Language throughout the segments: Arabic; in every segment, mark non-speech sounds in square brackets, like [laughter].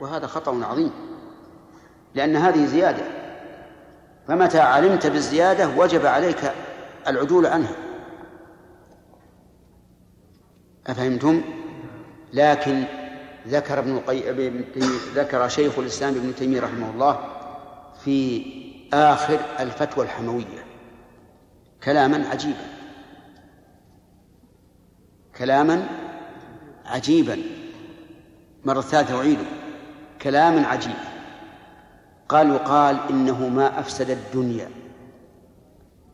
وهذا خطأ عظيم لأن هذه زيادة فمتى علمت بالزيادة وجب عليك العدول عنها. أفهمتم؟ لكن ذكر ابن القيم ذكر شيخ الإسلام ابن تيمية رحمه الله في آخر الفتوى الحموية كلاما عجيبا. كلاما عجيبا. مرة ثالثة أعيده. كلاما عجيبا قال يقال إنه ما أفسد الدنيا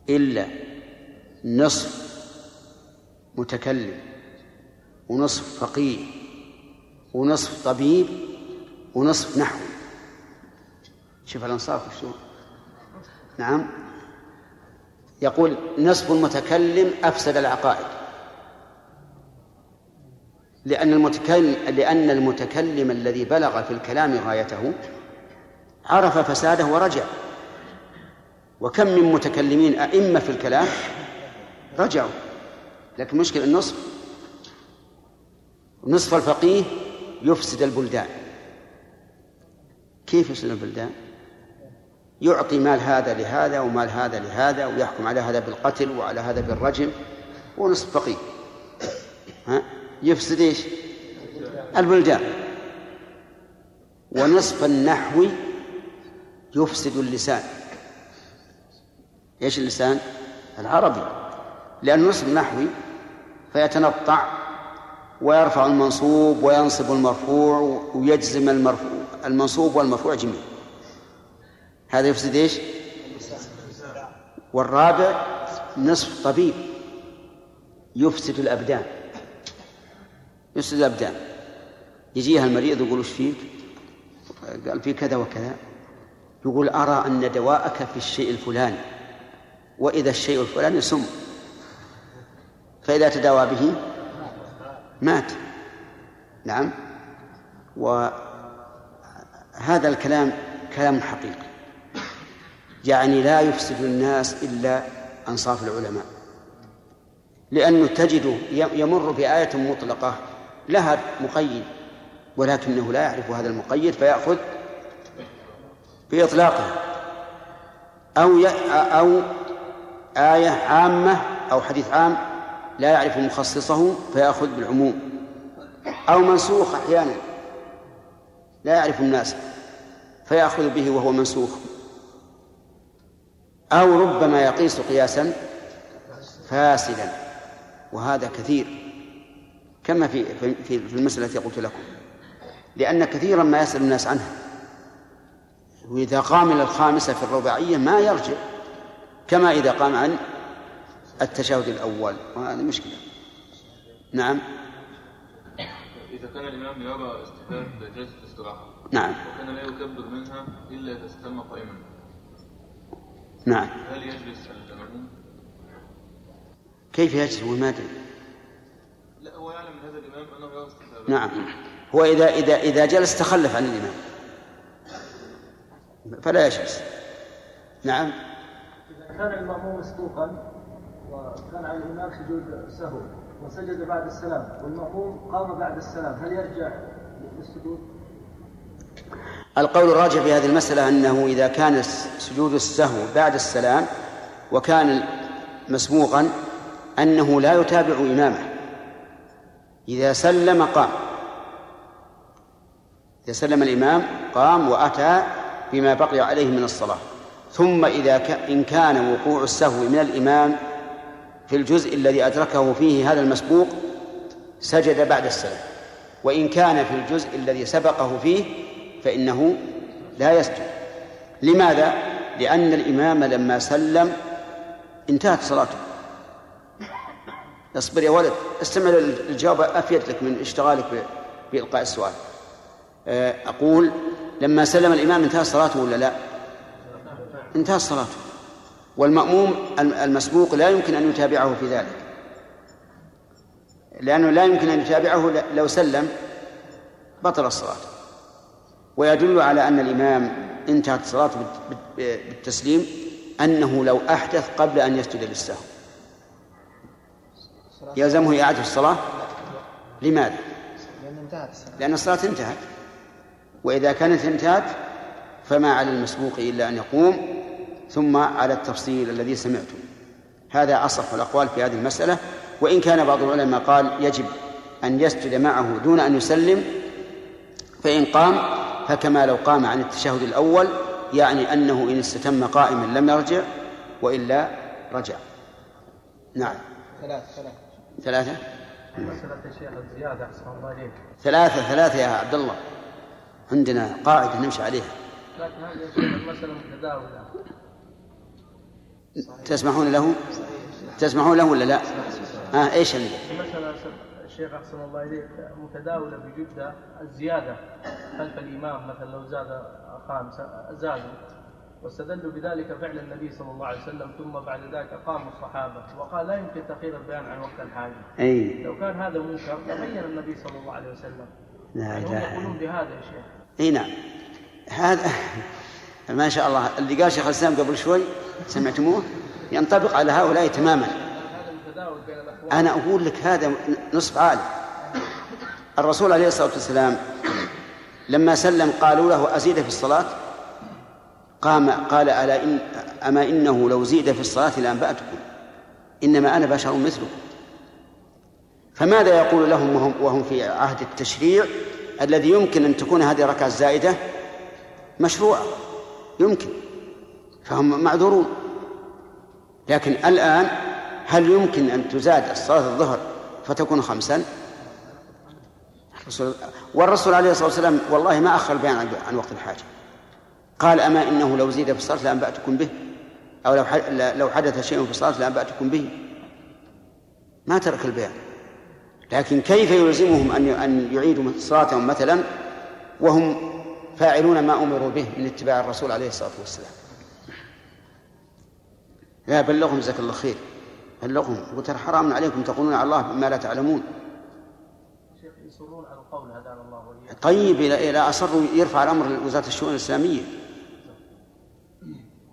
إلا نصف متكلم ونصف فقيه ونصف طبيب ونصف نحو. شوف الأنصاف شو نعم. يقول نصف المتكلم أفسد العقائد. لأن المتكلم لأن المتكلم الذي بلغ في الكلام غايته عرف فساده ورجع. وكم من متكلمين أئمة في الكلام رجعوا. لكن مشكلة النصف نصف الفقيه يفسد البلدان. كيف يفسد البلدان؟ يعطي مال هذا لهذا ومال هذا لهذا ويحكم على هذا بالقتل وعلى هذا بالرجم. ونصف فقيه. ها؟ يفسد إيش؟ البلدان. ونصف النحو يفسد اللسان. إيش اللسان؟ العربي. لأن نصف النحوي فيتنطع ويرفع المنصوب وينصب المرفوع ويجزم المرفوع. المنصوب والمرفوع جميعا هذا يفسد إيش؟ والرابع نصف طبيب يفسد الأبدان. يفسد الابدان يجيها المريض يقول وش فيك؟ قال في كذا وكذا. يقول أرى أن دواءك في الشيء الفلاني وإذا الشيء الفلاني سم. فإذا تداوى به مات. نعم. وهذا الكلام كلام حقيقي. يعني لا يفسد الناس إلا أنصاف العلماء. لأنه تجده يمر بآية مطلقة لها مقيد ولكنه لا يعرف هذا المقيد فيأخذ بإطلاقه أو أو آية عامة أو حديث عام لا يعرف مخصصه فيأخذ بالعموم أو منسوخ أحيانا لا يعرف الناس فيأخذ به وهو منسوخ أو ربما يقيس قياسا فاسدا وهذا كثير. كما في في في المسألة التي قلت لكم. لأن كثيرا ما يسأل الناس عنها. وإذا قام إلى الخامسة في الرباعية ما يرجع. كما إذا قام عن التشهد الأول. وهذه مشكلة. نعم. إذا كان الإمام يرى استحباب جلسة الاستراحة نعم. وكان لا يكبر منها إلا إذا استم قائما. نعم. هل يجلس المأموم؟ كيف يجلس؟ وما أدري. لا هو يعلم من هذا الإمام أنه استحباب نعم. هو إذا إذا إذا جلس تخلف عن الإمام. فلا يجلس. نعم. إذا كان المأموم مسبوقا وكان على الإمام سجود سهو وسجد بعد السلام والمأموم قام بعد السلام هل يرجع للسجود؟ القول الراجح في هذه المسألة أنه إذا كان سجود السهو بعد السلام وكان مسبوقا أنه لا يتابع إمامه. إذا سلم قام. إذا سلم الإمام قام وأتى بما بقي عليه من الصلاة. ثم إذا ك... إن كان وقوع السهو من الإمام في الجزء الذي أدركه فيه هذا المسبوق سجد بعد السلام. وإن كان في الجزء الذي سبقه فيه فإنه لا يسجد. لماذا؟ لأن الإمام لما سلم انتهت صلاته. اصبر يا ولد استمع الجواب أفيد لك من اشتغالك بإلقاء السؤال. آه، أقول لما سلم الإمام انتهت صلاته ولا لا؟ انتهت صلاته والمأموم المسبوق لا يمكن أن يتابعه في ذلك. لأنه لا يمكن أن يتابعه لو سلم بطل الصلاة. ويدل على أن الإمام انتهت صلاته بالتسليم أنه لو أحدث قبل أن يسجد للسهو. يلزمه إعادة الصلاة. لماذا؟ لأن انتهت الصلاة. لأن الصلاة انتهت. وإذا كانت انتهت فما على المسبوق إلا أن يقوم ثم على التفصيل الذي سمعته. هذا أصح الأقوال في هذه المسألة. وإن كان بعض العلماء قال يجب أن يسجد معه دون أن يسلم فإن قام فكما لو قام عن التشهد الأول يعني أنه إن استتم قائما لم يرجع وإلا رجع. نعم. ثلاث ثلاث. ثلاثة؟ ثلاثة ثلاثة يا عبد الله. عندنا قاعدة نمشي عليها. لكن هذه المسألة متداولة. تسمحون له؟ تسمحون له ولا لا؟ آه إيش عندك؟ المسألة الشيخ أحسن الله إليك متداولة بجدة الزيادة. خلف الإمام مثلا لو زاد خامسة زادوا واستدلوا بذلك فعل النبي صلى الله عليه وسلم ثم بعد ذلك قاموا الصحابة وقال لا يمكن تأخير البيان عن وقت الحاجة. أي. لو كان هذا منكر لبين النبي صلى الله عليه وسلم. لا يعني هم اله يقولون بهذا يا شيخ. أي نعم. هذا [laughs] ما شاء الله اللي قال شيخ الإسلام قبل شوي سمعتموه؟ ينطبق على هؤلاء تماما. أنا أقول لك هذا نصف عالم. الرسول عليه الصلاة والسلام لما سلم قالوا له أزيد في الصلاة؟ قام قال ألا إن أما إنه لو زيد في الصلاة لانباتكم إنما أنا بشر مثلكم فماذا يقول لهم وهم, وهم في عهد التشريع؟ الذي يمكن أن تكون هذه الركعه الزائده مشروعة. يمكن. فهم معذورون. لكن الآن هل يمكن أن تزاد الصلاة الظهر فتكون خمسا؟ الرسول والرسول عليه الصلاة والسلام والله ما أخر البيان عن- وقت الحاجة. قال أما إنه لو زيد في الصلاة لأنبأتكم به أو لو لو حدث شيء في الصلاة لأنبأتكم به. ما ترك البيان. لكن كيف يلزمهم أن أن يعيدوا صلاتهم مثلا وهم فاعلون ما أمروا به من اتباع الرسول عليه الصلاة والسلام؟ لا بلغهم جزاك الله خير. بلغهم. وترى حرام عليكم تقولون على الله ما لا تعلمون. شيخ يصرون على القول هدانا الله طيب إذا أصروا يرفع الأمر لوزارة الشؤون الإسلامية.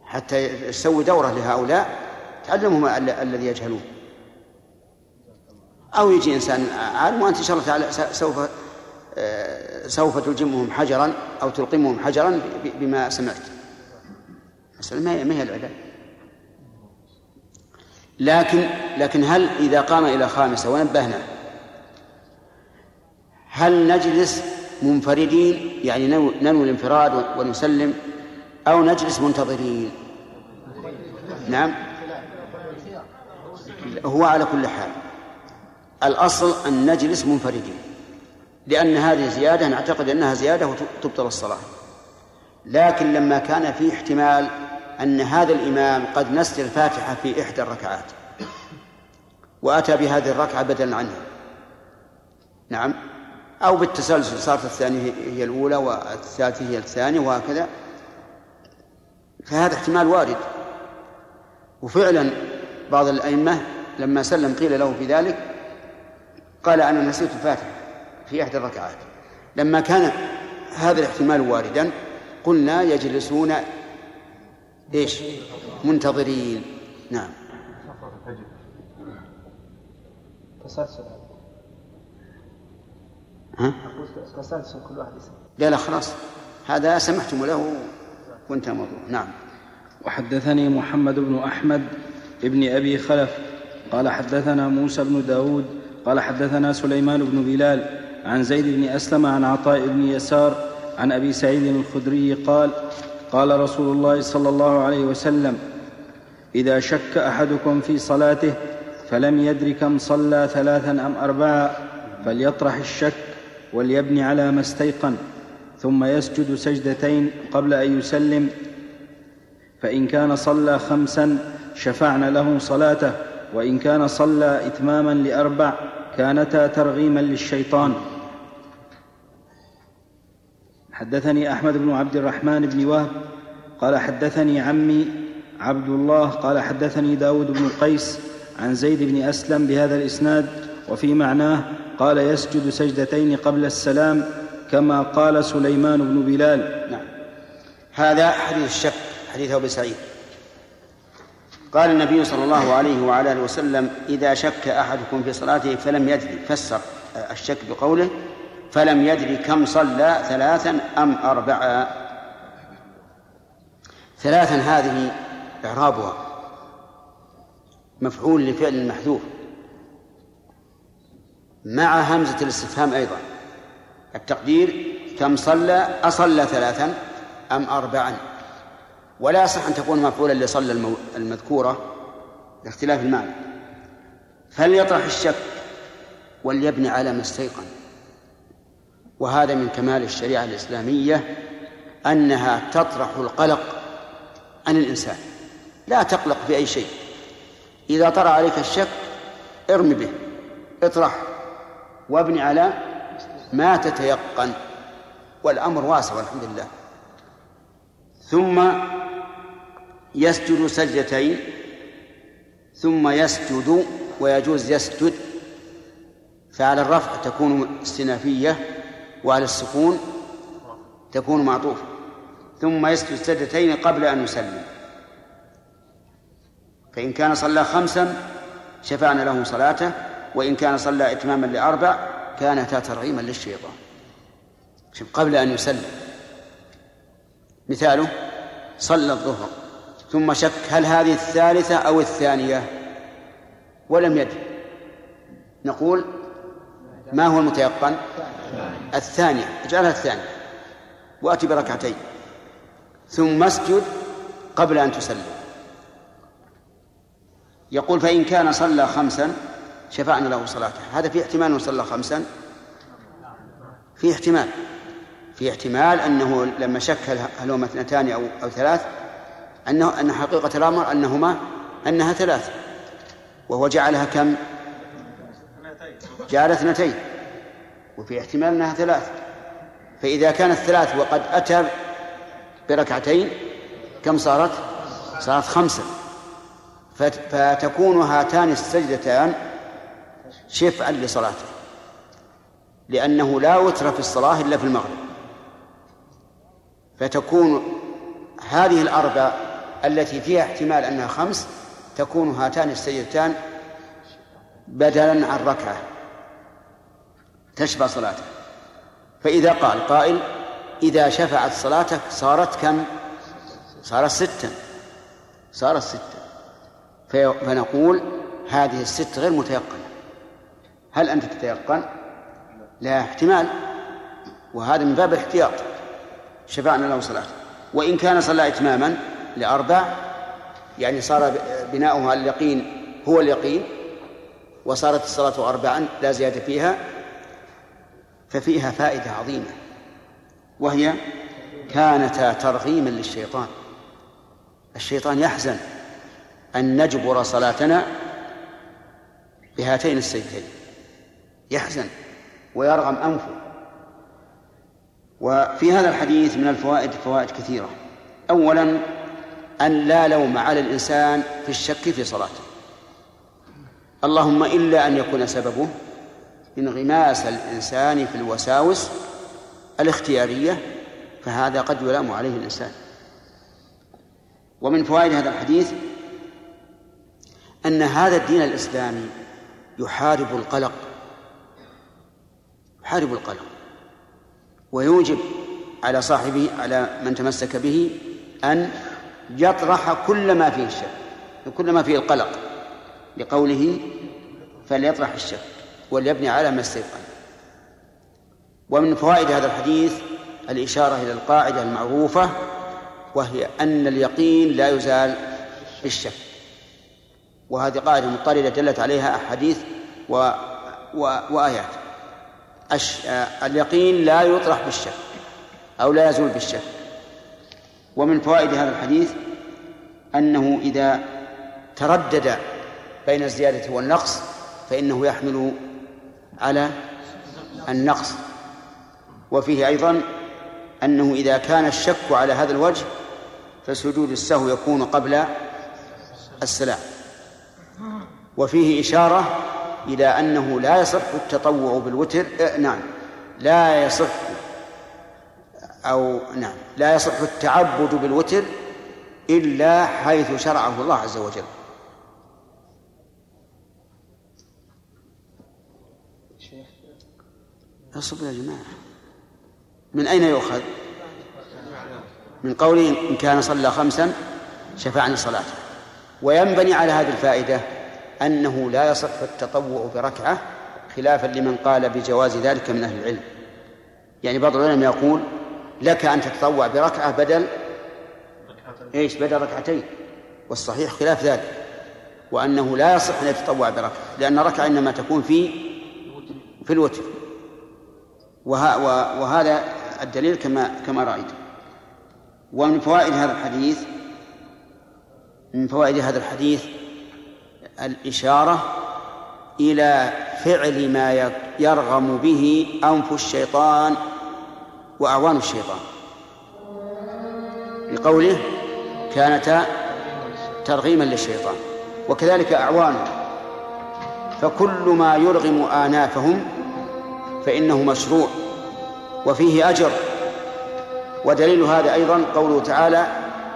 حتى تسوي دورة لهؤلاء تعلمهم ال- الذي يجهلون. أو يجي إنسان عالم وأنت إن شاء الله تعالى سوف آه، سوف تلجمهم حجرا أو تلقمهم حجرا بما سمعت. مسألة ما هي العلاج لكن لكن هل إذا قام إلى خامسة ونبهنا هل نجلس منفردين؟ يعني ننو- ننوي الانفراد ونسلم؟ أو نجلس منتظرين. نعم. هو على كل حال. الأصل أن نجلس منفردين. لأن هذه زيادة نعتقد أنها زيادة وتبطل الصلاة. لكن لما كان في احتمال أن هذا الإمام قد نسي الفاتحة في إحدى الركعات وأتى بهذه الركعة بدلا عنها نعم. أو بالتسلسل صارت الثانية هي- الأولى والثالثة هي الثانية وهكذا. فهذا احتمال وارد. وفعلا بعض الأئمة لما سلم قيل له في ذلك قال أنا نسيت الفاتحة في إحدى الركعات. لما كان هذا الاحتمال واردا قلنا يجلسون إيش؟ منتظرين. نعم. تسلسل ها؟ تسلسل. كل واحد لا لا خلاص. هذا سمحتم له. وانتهى الموضوع نعم. وحدثني محمد بن أحمد ابن أبي خلف قال حدثنا موسى بن داود قال حدثنا سليمان بن بلال عن زيد بن أسلم عن عطاء بن يسار عن أبي سعيد الخدري قال قال رسول الله صلى الله عليه وسلم إذا شك أحدكم في صلاته فلم يدر كم صلى ثلاثا أم أربعا فليطرح الشك وليبني على ما استيقن. ثم يسجد سجدتين قبل أن يسلم. فإن كان صلى خمسا شفعن له صلاته وإن كان صلى إتماما لأربع كانتا ترغيما للشيطان. حدثني أحمد بن عبد الرحمن بن وهب قال حدثني عمي عبد الله قال حدثني داود بن قيس عن زيد بن أسلم بهذا الإسناد وفي معناه قال يسجد سجدتين قبل السلام كما قال سليمان بن بلال. نعم. هذا حديث الشك حديث أبي سعيد. قال النبي صلى الله عليه وعلى آله وسلم إذا شك أحدكم في صلاته فلم يدري فسر الشك بقوله فلم يدري كم صلى ثلاثا أم أربعا. ثلاثا هذه إعرابها. مفعول لفعل محذوف. مع همزة الاستفهام أيضا. التقدير كم صلى أصلى ثلاثا أم أربعا؟ ولا يصح أن تكون مفعولا لصلى المذكورة لاختلاف المعنى. فليطرح الشك وليبني على ما استيقن. وهذا من كمال الشريعة الإسلامية أنها تطرح القلق عن الإنسان. لا تقلق بأي شيء. إذا طرأ عليك الشك ارم به اطرح وابني على ما تتيقن والأمر واسع والحمد لله. ثم يسجد سجدتين ثم يسجد ويجوز يسجد فعلى الرفع تكون استنافية وعلى السكون تكون معطوفة. ثم يسجد سجدتين قبل أن يسلم. فإن كان صلى خمسا شفعنا له صلاته وإن كان صلى إتماما لأربع كانتا ترغيما للشيطان. قبل أن يسلم. مثاله صلى الظهر. ثم شك هل هذه الثالثة أو الثانية؟ ولم يدري نقول ما هو المتيقن؟ الثانية. اجعلها الثانية. وأتي بركعتين. ثم اسجد قبل أن تسلم. يقول فإن كان صلى خمسا شفعنا له صلاته. هذا في احتمال أنه صلى خمسا؟ في احتمال. في احتمال أنه لما شك هل هما اثنتان أو أو ثلاث أنه أن حقيقة الأمر أنهما أنها ثلاث. وهو جعلها كم؟ جعل اثنتين. وفي احتمال أنها ثلاث. فإذا كانت ثلاث وقد أتى بركعتين كم صارت؟ صارت خمسة فتكون هاتان السجدتان شفعا لصلاته لأنه لا وتر في الصلاة إلا في المغرب. فتكون هذه الأربع التي فيها احتمال أنها خمس تكون هاتان السجدتان بدلا عن ركعة تشفع صلاته. فإذا قال قائل إذا شفعت صلاتك صارت كم؟ صارت ستا. صارت ستا. فنقول هذه الست غير متيقنة. هل أنت تتيقن؟ لا احتمال. وهذا من باب الاحتياط. شفعنا له صلاته وإن كان صلى إتماما لأربع يعني صار بناؤها اليقين هو اليقين وصارت الصلاة أربعا لا زيادة فيها ففيها فائدة عظيمة. وهي كانتا ترغيما للشيطان. الشيطان يحزن أن نجبر صلاتنا بهاتين السيدتين يحزن ويرغم أنفه. وفي هذا الحديث من الفوائد فوائد كثيرة. أولا أن لا لوم على الإنسان في الشك في صلاته. اللهم إلا أن يكون سببه انغماس الإنسان في الوساوس الاختيارية فهذا قد يلام عليه الإنسان. ومن فوائد هذا الحديث أن هذا الدين الإسلامي يحارب القلق يحارب القلق ويوجب على صاحبه على من تمسك به أن يطرح كل ما فيه الشك كل ما فيه القلق لقوله فليطرح الشك وليبني على ما استيقن ومن فوائد هذا الحديث الإشارة إلى القاعدة المعروفة وهي أن اليقين لا يزال بالشك وهذه قاعدة مضطردة دلت عليها أحاديث و... و... وآيات. اليقين لا يطرح بالشك أو لا يزول بالشك. ومن فوائد هذا الحديث أنه إذا تردد بين الزيادة والنقص فإنه يحمل على النقص. وفيه أيضا أنه إذا كان الشك على هذا الوجه فسجود السهو يكون قبل السلام. وفيه إشارة إلى أنه لا يصح التطوع بالوتر آه نعم لا يصح أو نعم لا يصح التعبد بالوتر إلا حيث شرعه الله عز وجل. اصبر يا جماعة. من أين يؤخذ؟ من قوله إن كان صلى خمسا شفعني صلاته. وينبني على هذه الفائدة أنه لا يصح التطوع بركعة خلافا لمن قال بجواز ذلك من أهل العلم. يعني بعض العلماء يقول لك أن تتطوع بركعة بدل إيش؟ بدل ركعتين. والصحيح خلاف ذلك. وأنه لا يصح أن يتطوع بركعة لأن ركعة إنما تكون في في الوتر. وهذا الدليل كما كما رأيت. ومن فوائد هذا الحديث من فوائد هذا الحديث الإشارة إلى فعل ما يرغم به أنف الشيطان وأعوان الشيطان. لقوله كانتا ترغيما للشيطان وكذلك أعوانه فكل ما يرغم آنافهم فإنه مشروع وفيه أجر. ودليل هذا أيضا قوله تعالى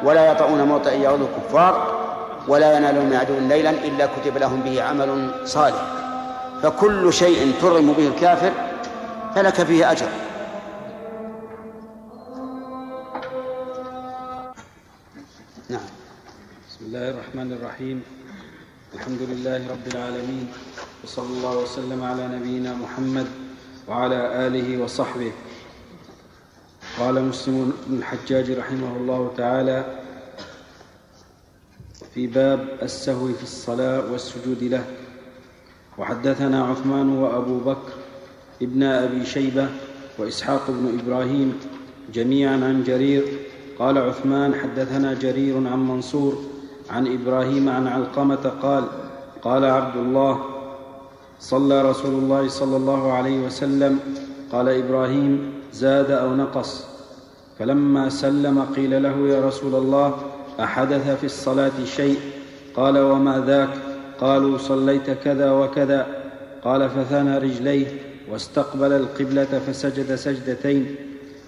ولا يطعون موطئ يغض الكفار ولا ينالون من عدو ليلا إلا كتب لهم به عمل صالح. فكل شيء ترغم به الكافر فلك فيه أجر. نعم. بسم الله الرحمن الرحيم. الحمد لله رب العالمين. وصلى الله وسلم على نبينا محمد وعلى آله وصحبه. قال مسلم بن الحجاج رحمه الله تعالى في باب السهو في الصلاة والسجود له. وحدثنا عثمان وأبو بكر ابن أبي شيبة وإسحاق بن إبراهيم جميعا عن جرير. قال عثمان حدثنا جرير عن منصور عن إبراهيم عن علقمة قال قال عبد الله صلى رسول الله صلى الله عليه وسلم قال إبراهيم زاد أو نقص. فلما سلم قيل له يا رسول الله أحدث في الصلاة شيء؟ قال وما ذاك؟ قالوا صليت كذا وكذا. قال فثنى رجليه واستقبل القبلة فسجد سجدتين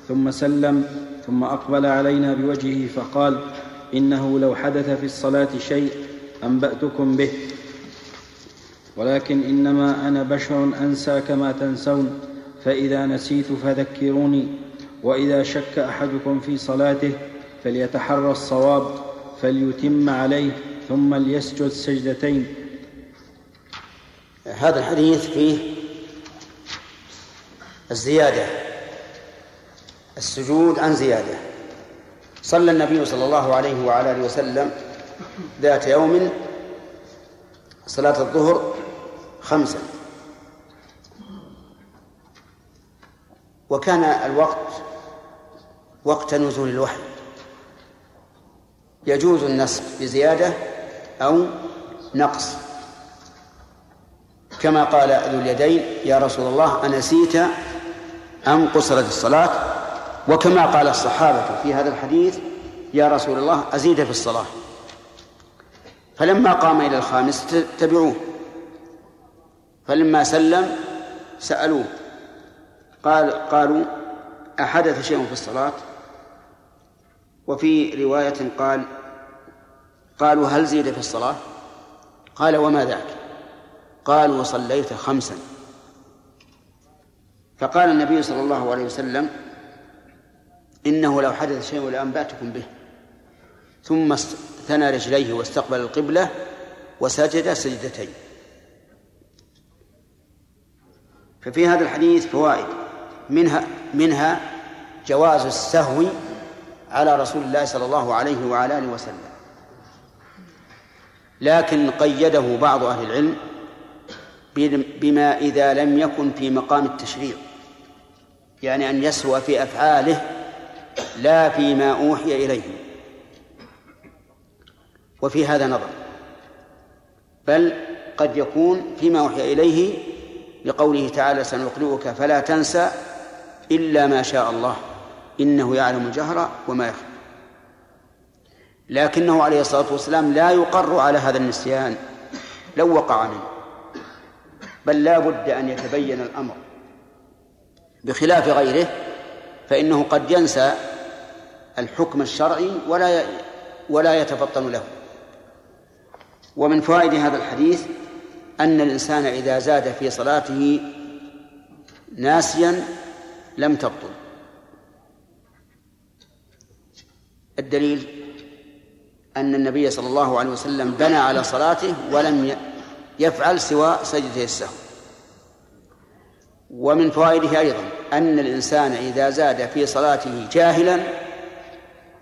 ثم سلم ثم أقبل علينا بوجهه فقال إنه لو حدث في الصلاة شيء أنبأتكم به. ولكن إنما أنا بشر أنسى كما تنسون فإذا نسيت فذكروني وإذا شك أحدكم في صلاته فليتحرى الصواب فليتم عليه ثم ليسجد سجدتين. هذا الحديث فيه الزيادة السجود عن زيادة. صلى النبي صلى الله عليه وعلى آله وسلم ذات يوم صلاة الظهر خمسا وكان الوقت وقت نزول الوحي. يجوز النسخ بزيادة أو نقص. كما قال ذو اليدين يا رسول الله أنسيت أم قصرت الصلاة؟ وكما قال الصحابة في هذا الحديث يا رسول الله أزيد في الصلاة. فلما قام إلى الخامس تبعوه. فلما سلم سألوه. قال قالوا أحدث شيء في الصلاة؟ وفي رواية قال قالوا هل زيد في الصلاة؟ قال وما ذاك. قالوا صليت خمسا. فقال النبي صلى الله عليه وسلم إنه لو حدث شيء لأنبأتكم به. ثم ثنى رجليه واستقبل القبلة وسجد سجدتين. ففي هذا الحديث فوائد. منها منها جواز السهو على رسول الله صلى الله عليه وعلى آله وسلم. لكن قيده بعض أهل العلم بما إذا لم يكن في مقام التشريع. يعني أن يسهو في أفعاله لا فيما أوحي إليه. وفي هذا نظر. بل قد يكون فيما أوحي إليه لقوله تعالى سنقرئك فلا تنسى إلا ما شاء الله. إنه يعلم الجهر وما يخفى. لكنه عليه الصلاة والسلام لا يقر على هذا النسيان لو وقع منه. بل لا بد أن يتبين الأمر بخلاف غيره فإنه قد ينسى الحكم الشرعي ولا ولا يتفطن له. ومن فوائد هذا الحديث أن الإنسان إذا زاد في صلاته ناسيا لم تبطل. الدليل أن النبي صلى الله عليه وسلم بنى على صلاته ولم يفعل سوى سجدة السهو. ومن فوائده أيضا أن الإنسان إذا زاد في صلاته جاهلا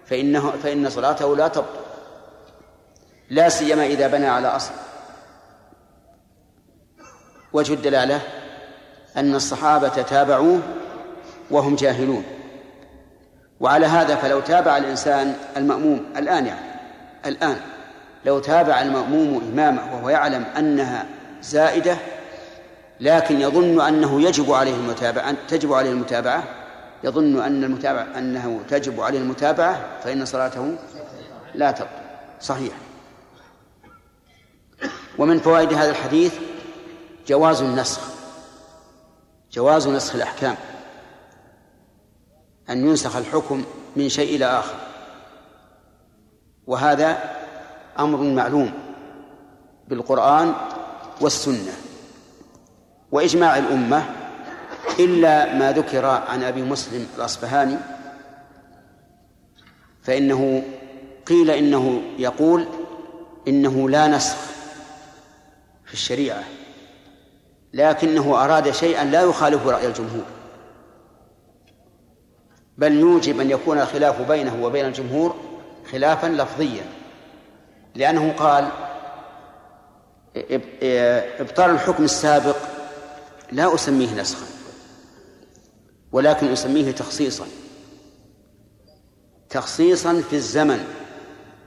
فإنه فإن صلاته لا تبطل. لا سيما إذا بنى على أصل. وجه الدلالة أن الصحابة تابعوه وهم جاهلون. وعلى هذا فلو تابع الإنسان المأموم الآن يعني الآن لو تابع المأموم إمامه وهو يعلم أنها زائدة لكن يظن أنه يجب عليه المتابعة تجب عليه المتابعة يظن أن المتابعة أنه تجب عليه المتابعة فإن صلاته لا تبطل. صحيح. ومن فوائد هذا الحديث جواز النسخ. جواز نسخ الأحكام. أن ينسخ الحكم من شيء إلى آخر. وهذا أمر معلوم بالقرآن والسنة وإجماع الأمة إلا ما ذكر عن أبي مسلم الأصفهاني فإنه قيل إنه يقول إنه لا نسخ في الشريعة لكنه أراد شيئا لا يخالف رأي الجمهور. بل يوجب أن يكون الخلاف بينه وبين الجمهور خلافا لفظيا. لأنه قال إبطال الحكم السابق لا أسميه نسخا ولكن أسميه تخصيصا. تخصيصا في الزمن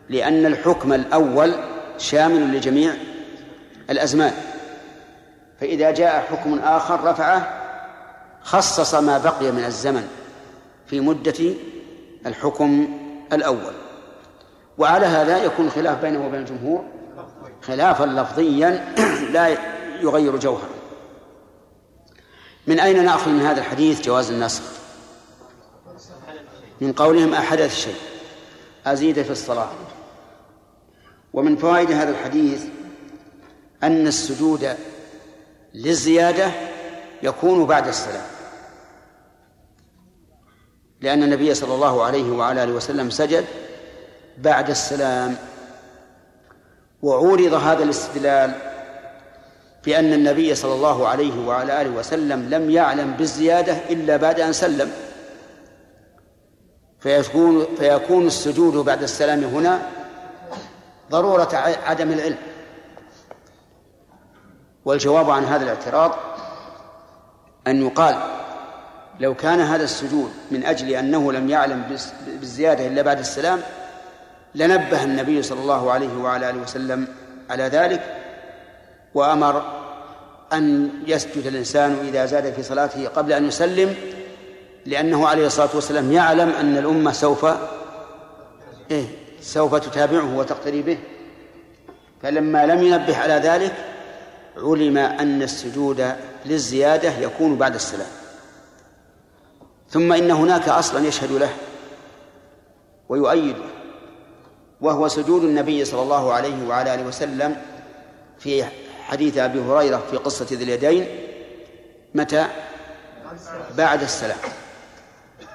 لأن الحكم الأول شامل لجميع الأزمان. فإذا جاء حكم آخر رفعه خصص ما بقي من الزمن في مدة الحكم الأول. وعلى هذا يكون خلاف بينه وبين الجمهور. خلافا لفظيا [clears throat] لا يغير جوهرا من أين نأخذ من هذا الحديث جواز النسخ من قولهم أحدث شيء. أزيد في الصلاة. ومن فوائد هذا الحديث أن السجود للزيادة يكون بعد السلام. لأن النبي صلى الله عليه وعلى آله وسلم سجد بعد السلام. وعورض هذا الاستدلال بأن النبي صلى الله عليه وعلى آله وسلم لم يعلم بالزيادة إلا بعد أن سلم. فيكون فيكون السجود بعد السلام هنا ضرورة عدم العلم. والجواب عن هذا الاعتراض أن يقال لو كان هذا السجود من أجل أنه لم يعلم بالزيادة إلا بعد السلام لنبه النبي صلى الله عليه وعلى آله وسلم على ذلك وأمر أن يسجد الإنسان إذا زاد في صلاته قبل أن يسلم لأنه عليه الصلاة والسلام يعلم أن الأمة سوف إيه سوف تتابعه وتقتدي به. فلما لم ينبه على ذلك علم أن السجود للزيادة يكون بعد السلام. ثم إن هناك أصلا يشهد له ويؤيده وهو سجود النبي صلى الله عليه وعلى آله وسلم في حديث أبي هريرة في قصة ذي اليدين متى؟ بعد السلام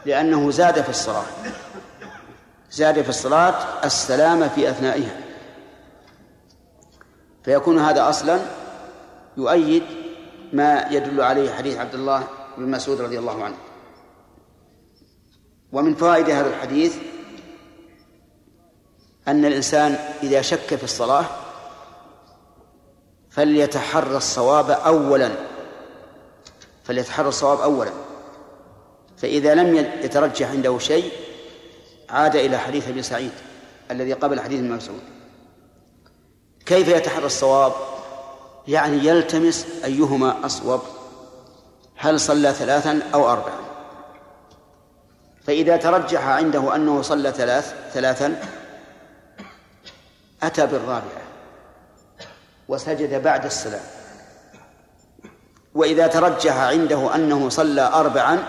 لأنه زاد في الصلاة زاد في الصلاة السلام في أثنائها فيكون هذا أصلا يؤيد ما يدل عليه حديث عبد الله بن مسعود رضي الله عنه. ومن فوائد هذا الحديث أن الإنسان إذا شك في الصلاة فليتحرى الصواب أولا فليتحرى الصواب أولا. فإذا لم يترجح عنده شيء عاد إلى حديث ابن سعيد الذي قبل حديث ابن مسعود كيف يتحرى الصواب؟ يعني يلتمس أيهما أصوب. هل صلى ثلاثا أو أربعا؟ فإذا ترجح عنده أنه صلى ثلاث ثلاثا أتى بالرابعة وسجد بعد السلام. وإذا ترجح عنده أنه صلى أربعا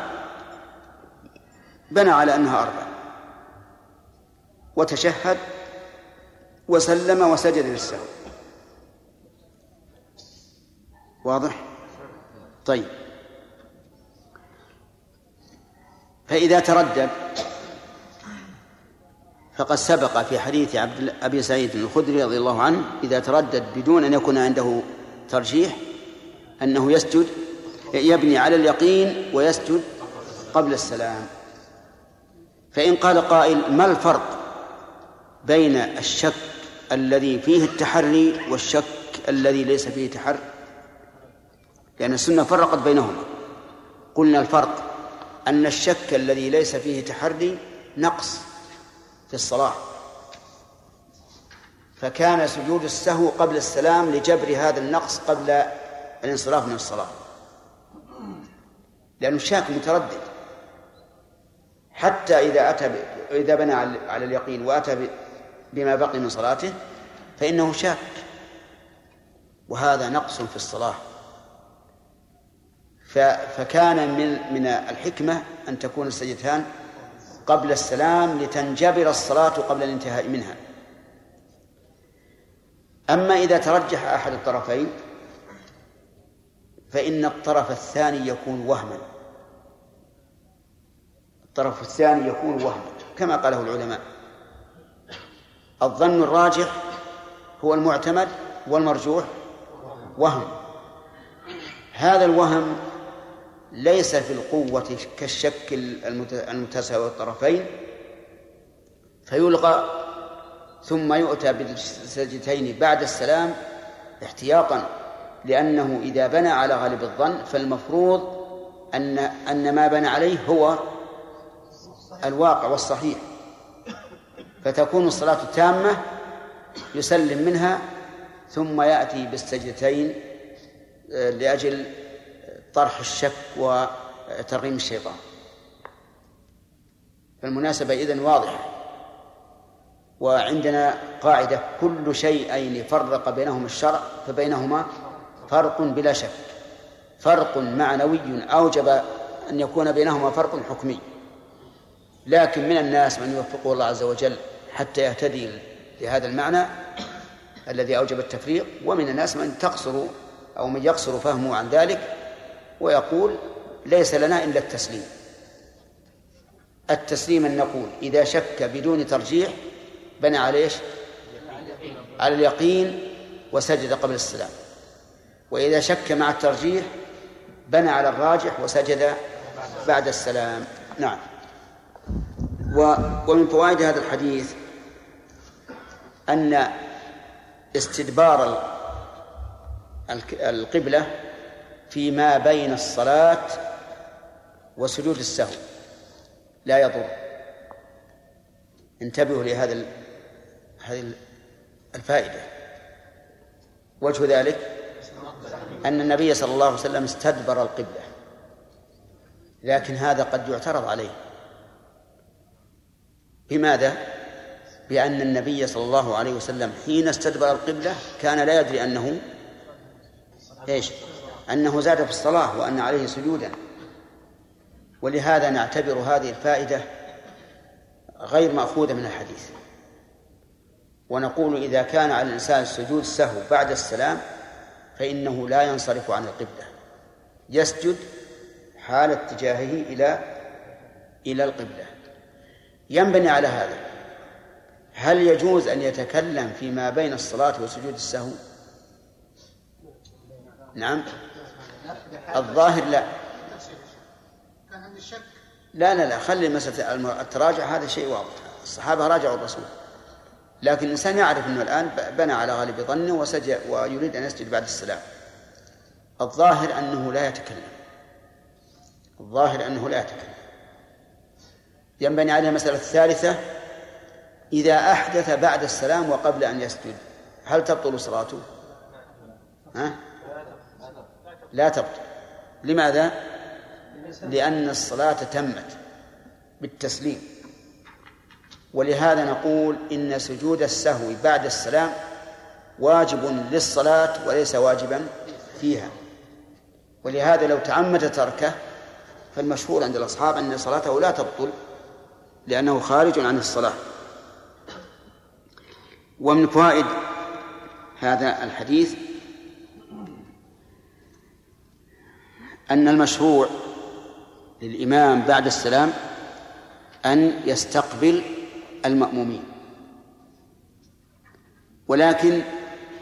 بنى على أنها أربعة. وتشهد وسلم وسجد للسهو واضح؟ طيب. فإذا تردد فقد سبق في حديث عبد أبي سعيد الخدري رضي الله عنه إذا تردد بدون أن يكون عنده ترجيح أنه يسجد يبني على اليقين ويسجد قبل السلام. فإن قال قائل ما الفرق بين الشك الذي فيه التحري والشك الذي ليس فيه تحري؟ لأن السنة فرقت بينهما. قلنا الفرق أن الشك الذي ليس فيه تحري نقص في الصلاة. فكان سجود السهو قبل السلام لجبر هذا النقص قبل الانصراف من الصلاة. لأنه الشاك متردد. حتى إذا أتى إذا بنى على اليقين وأتى بما بقي من صلاته فإنه شاك. وهذا نقص في الصلاة. فكان من من الحكمة أن تكون السجدتان قبل السلام لتنجبر الصلاة قبل الانتهاء منها. أما إذا ترجح أحد الطرفين فإن الطرف الثاني يكون وهما. الطرف الثاني يكون وهما كما قاله العلماء. الظن الراجح هو المعتمد والمرجوح وهم. هذا الوهم ليس في القوة كالشك المتساوي الطرفين فيلغى ثم يؤتى بالسجدتين بعد السلام احتياطا لأنه إذا بنى على غالب الظن فالمفروض أن أن ما بنى عليه هو الواقع والصحيح. فتكون الصلاة تامة يسلم منها ثم يأتي بالسجدتين آه، لأجل طرح الشك وترغيم الشيطان. فالمناسبة إذن واضحة. وعندنا قاعدة كل شيئين فرق بينهما الشرع فبينهما فرق بلا شك. فرق معنوي أوجب أن يكون بينهما فرق حكمي. لكن من الناس من يوفقه الله عز وجل حتى يهتدي لهذا المعنى الذي أوجب التفريق ومن الناس من تقصر أو من يقصر فهمه عن ذلك ويقول ليس لنا إلا التسليم. التسليم أن نقول إذا شك بدون ترجيح بنى على إيش؟ على اليقين وسجد قبل السلام. وإذا شك مع الترجيح بنى على الراجح وسجد بعد السلام. نعم. ومن فوائد هذا الحديث أن استدبار القبلة فيما بين الصلاة وسجود السهو. لا يضر. انتبهوا لهذا هذه الفائدة. وجه ذلك أن النبي صلى الله عليه وسلم استدبر القبلة. لكن هذا قد يعترض عليه. بماذا؟ بأن النبي صلى الله عليه وسلم حين استدبر القبلة كان لا يدري أنه إيش؟ أنه زاد في الصلاة وأن عليه سجودا. ولهذا نعتبر هذه الفائدة غير مأخوذة من الحديث. ونقول إذا كان على الإنسان السجود سهو بعد السلام فإنه لا ينصرف عن القبلة. يسجد حال اتجاهه إلى إلى القبلة. ينبني على هذا. هل يجوز أن يتكلم فيما بين الصلاة وسجود السهو؟ نعم. الظاهر لا. كان عندي شك. لا لا لا خلي مسألة التراجع هذا شيء واضح. الصحابة راجعوا الرسول. لكن الإنسان يعرف أنه الآن بنى على غالب ظنه وسجد ويريد أن يسجد بعد السلام. الظاهر أنه لا يتكلم. الظاهر أنه لا يتكلم. ينبني عليه المسألة الثالثة إذا أحدث بعد السلام وقبل أن يسجد هل تبطل صلاته؟ ها؟ لا تبطل. لماذا؟ لأن الصلاة تمت بالتسليم. ولهذا نقول إن سجود السهو بعد السلام واجب للصلاة وليس واجبا فيها. ولهذا لو تعمد تركه فالمشهور عند الأصحاب أن صلاته لا تبطل لأنه خارج عن الصلاة. ومن فوائد هذا الحديث أن المشروع للإمام بعد السلام أن يستقبل المأمومين. ولكن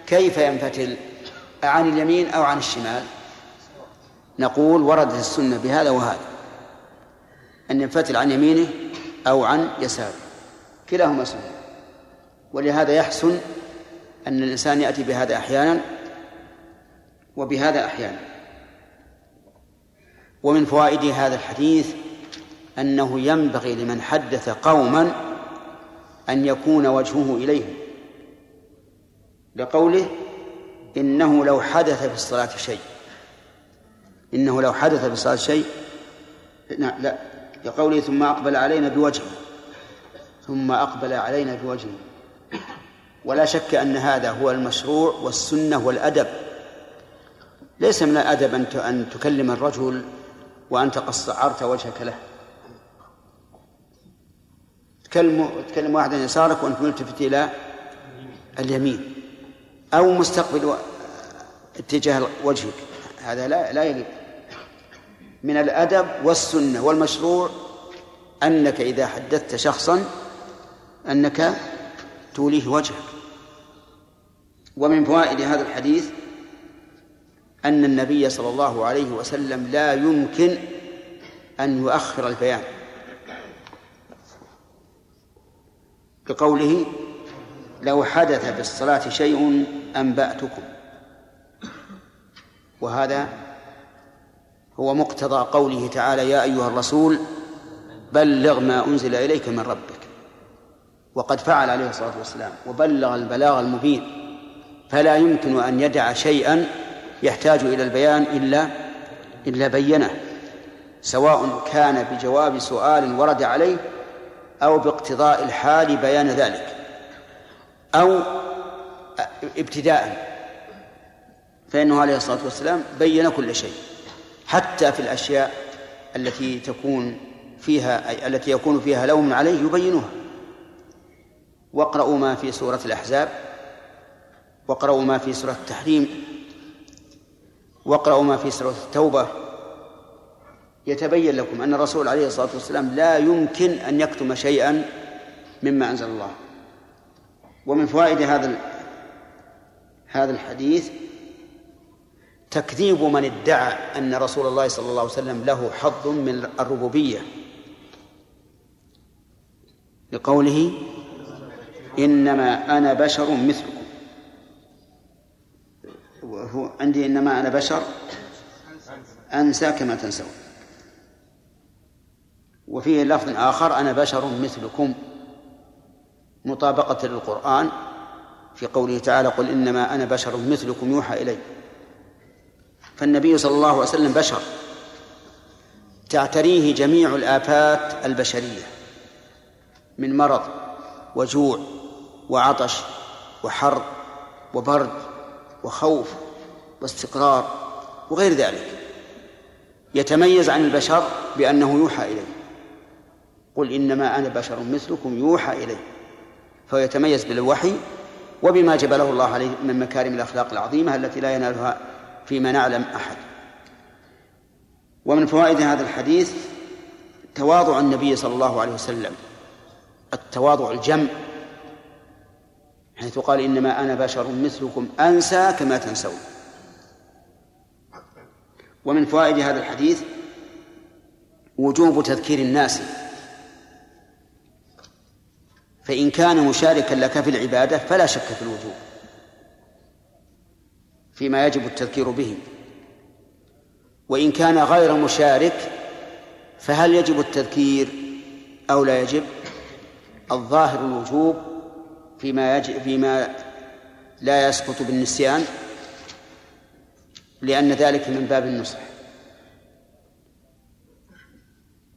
كيف ينفتل؟ عن اليمين أو عن الشمال؟ نقول وردت السنة بهذا وهذا. أن ينفتل عن يمينه أو عن يساره. كلاهما سنة. ولهذا يحسن أن الإنسان يأتي بهذا أحيانا وبهذا أحيانا. ومن فوائد هذا الحديث أنه ينبغي لمن حدث قوما أن يكون وجهه إليهم لقوله إنه لو حدث في الصلاة شيء إنه لو حدث في الصلاة شيء لا, لا لقوله ثم أقبل علينا بوجهه ثم أقبل علينا بوجهه. ولا شك أن هذا هو المشروع والسنة والأدب. ليس من الأدب أن أن تكلم الرجل وأنت قد صعرت وجهك له. تكلم تكلم واحد عن يسارك وأنت ملتفت إلى اليمين. أو مستقبل اتجاه وجهك. هذا لا لا يليق. من الأدب والسنة والمشروع أنك إذا حدثت شخصا أنك توليه وجهك. ومن فوائد هذا الحديث أن النبي صلى الله عليه وسلم لا يمكن أن يؤخر البيان. بقوله لو حدث في الصلاة شيء أنبأتكم. وهذا هو مقتضى قوله تعالى يا أيها الرسول بلغ ما أنزل إليك من ربك. وقد فعل عليه الصلاة والسلام وبلغ البلاغ المبين. فلا يمكن أن يدع شيئا يحتاج إلى البيان إلا إلا بينه سواء كان بجواب سؤال ورد عليه أو باقتضاء الحال بيان ذلك أو ابتداء فإنه عليه الصلاة والسلام بين كل شيء حتى في الأشياء التي تكون فيها التي يكون فيها لوم عليه يبينها. واقرأوا ما في سورة الأحزاب واقرأوا ما في سورة التحريم واقرأوا ما في سورة التوبة. يتبين لكم أن الرسول عليه الصلاة والسلام لا يمكن أن يكتم شيئا مما أنزل الله. ومن فوائد هذا هذا الحديث تكذيب من ادعى أن رسول الله صلى الله عليه وسلم له حظ من الربوبية. لقوله إنما أنا بشر مثلكم. هو عندي إنما أنا بشر. أنسى كما تنسون. وفيه لفظ آخر أنا بشر مثلكم. مطابقة للقرآن في قوله تعالى قل إنما أنا بشر مثلكم يوحى إلي. فالنبي صلى الله عليه وسلم بشر. تعتريه جميع الآفات البشرية من مرض وجوع وعطش وحر وبرد وخوف واستقرار وغير ذلك. يتميز عن البشر بأنه يوحى إليه. قل إنما أنا بشر مثلكم يوحى إليه. فيتميز بالوحي وبما جبله الله عليه من مكارم الأخلاق العظيمة التي لا ينالها فيما نعلم أحد. ومن فوائد هذا الحديث تواضع النبي صلى الله عليه وسلم التواضع الجم حيث قال إنما أنا بشر مثلكم أنسى كما تنسون. ومن فوائد هذا الحديث وجوب تذكير الناس. فإن كان مشاركا لك في العبادة فلا شك في الوجوب فيما يجب التذكير به. وإن كان غير مشارك فهل يجب التذكير أو لا يجب؟ الظاهر الوجوب فيما يجب فيما لا يسقط بالنسيان لأن ذلك من باب النصح.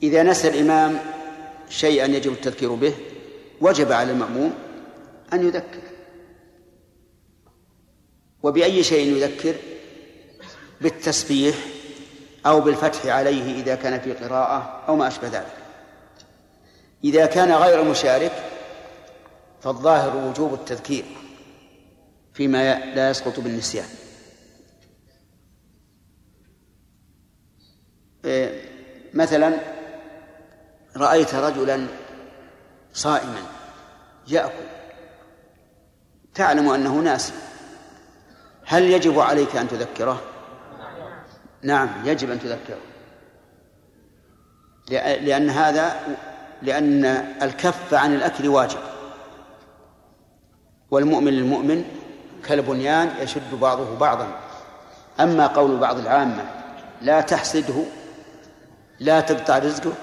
إذا نسى الإمام شيئا يجب التذكير به وجب على المأموم أن يذكر. وبأي شيء يذكر؟ بالتسبيح أو بالفتح عليه إذا كان في قراءة أو ما أشبه ذلك. إذا كان غير مشارك فالظاهر وجوب التذكير فيما لا يسقط بالنسيان. إيه، مثلا رأيت رجلا صائما يأكل تعلم أنه ناسي هل يجب عليك أن تذكره؟ نعم يجب أن تذكره. لأن هذا لأن الكف عن الأكل واجب. والمؤمن للمؤمن كالبنيان يشد بعضه بعضا. أما قول بعض العامة لا تحسده لا تقطع رزقه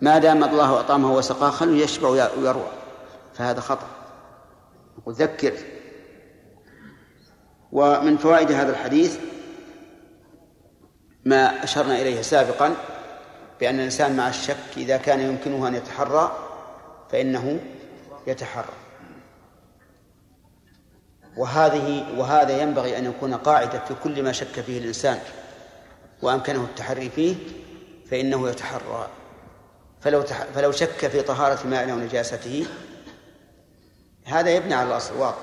ما دام الله أطعمه وسقاه خلوا يشبع ويروى. فهذا خطأ. وذكر. ومن فوائد هذا الحديث ما أشرنا إليه سابقا بأن الإنسان مع الشك إذا كان يمكنه أن يتحرى فإنه يتحرى. وهذه وهذا ينبغي أن يكون قاعدة في كل ما شك فيه الإنسان وأمكنه التحري فيه فإنه يتحرى. فلو تح... فلو شك في طهارة ماء أو نجاسته هذا يبني على الأصل واضح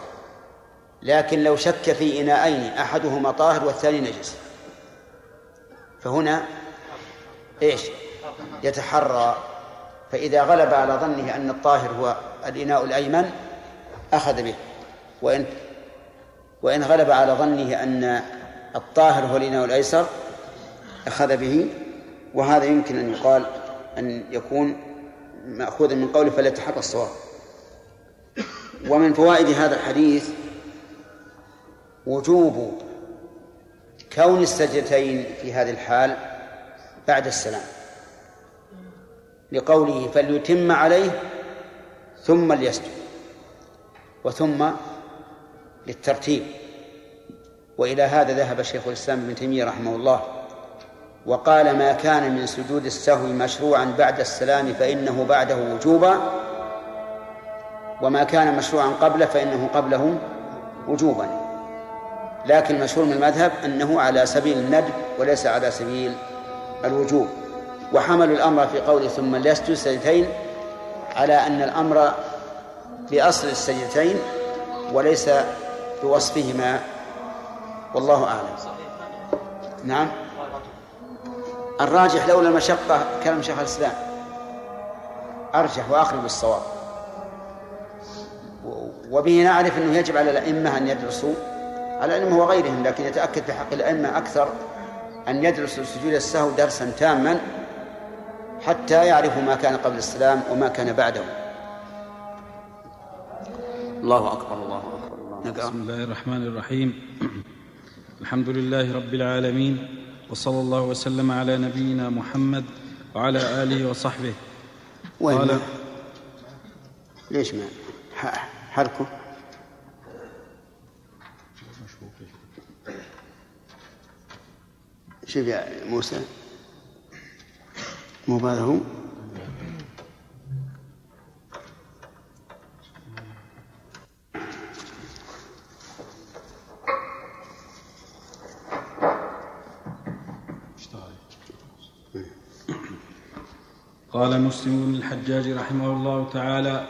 لكن لو شك في إناءين أحدهما طاهر والثاني نجس. فهنا إيش؟ يتحرى. فإذا غلب على ظنه أن الطاهر هو الإناء الأيمن أخذ به. وإن وإن غلب على ظنه أن الطاهر هو الإناء الأيسر أخذ به وهذا يمكن أن يقال أن يكون مأخوذا من قوله فليتحرى الصواب. ومن فوائد هذا الحديث وجوب كون السجدتين في هذه الحال بعد السلام. لقوله فليتم عليه ثم ليسجد وثم للترتيب. وإلى هذا ذهب شيخ الإسلام ابن تيمية رحمه الله وقال ما كان من سجود السهو مشروعا بعد السلام فإنه بعده وجوبا وما كان مشروعا قبله فإنه قبله وجوبا. لكن المشهور من المذهب أنه على سبيل الندب وليس على سبيل الوجوب. وحملوا الأمر في قوله ثم ليسجد سجدتين على أن الأمر بأصل السجدتين وليس بوصفهما. والله أعلم. نعم. الراجح لولا المشقة كلام شيخ الإسلام. أرجح وأقرب الصواب. وبه نعرف أنه يجب على الأئمة أن يدرسوا. على الأئمة وغيرهم لكن يتأكد في حق الأئمة أكثر أن يدرسوا سجود السهو درسا تاما حتى يعرفوا ما كان قبل السلام وما كان بعده. الله أكبر الله أكبر. نقرأ. بسم الله الرحمن الرحيم. الحمد لله رب العالمين وصلى الله وسلم على نبينا محمد وعلى آله وصحبه. وين؟ قال ليش ما حركه؟ شوف يا موسى مو هو قال مسلم بن الحجاج رحمه الله تعالى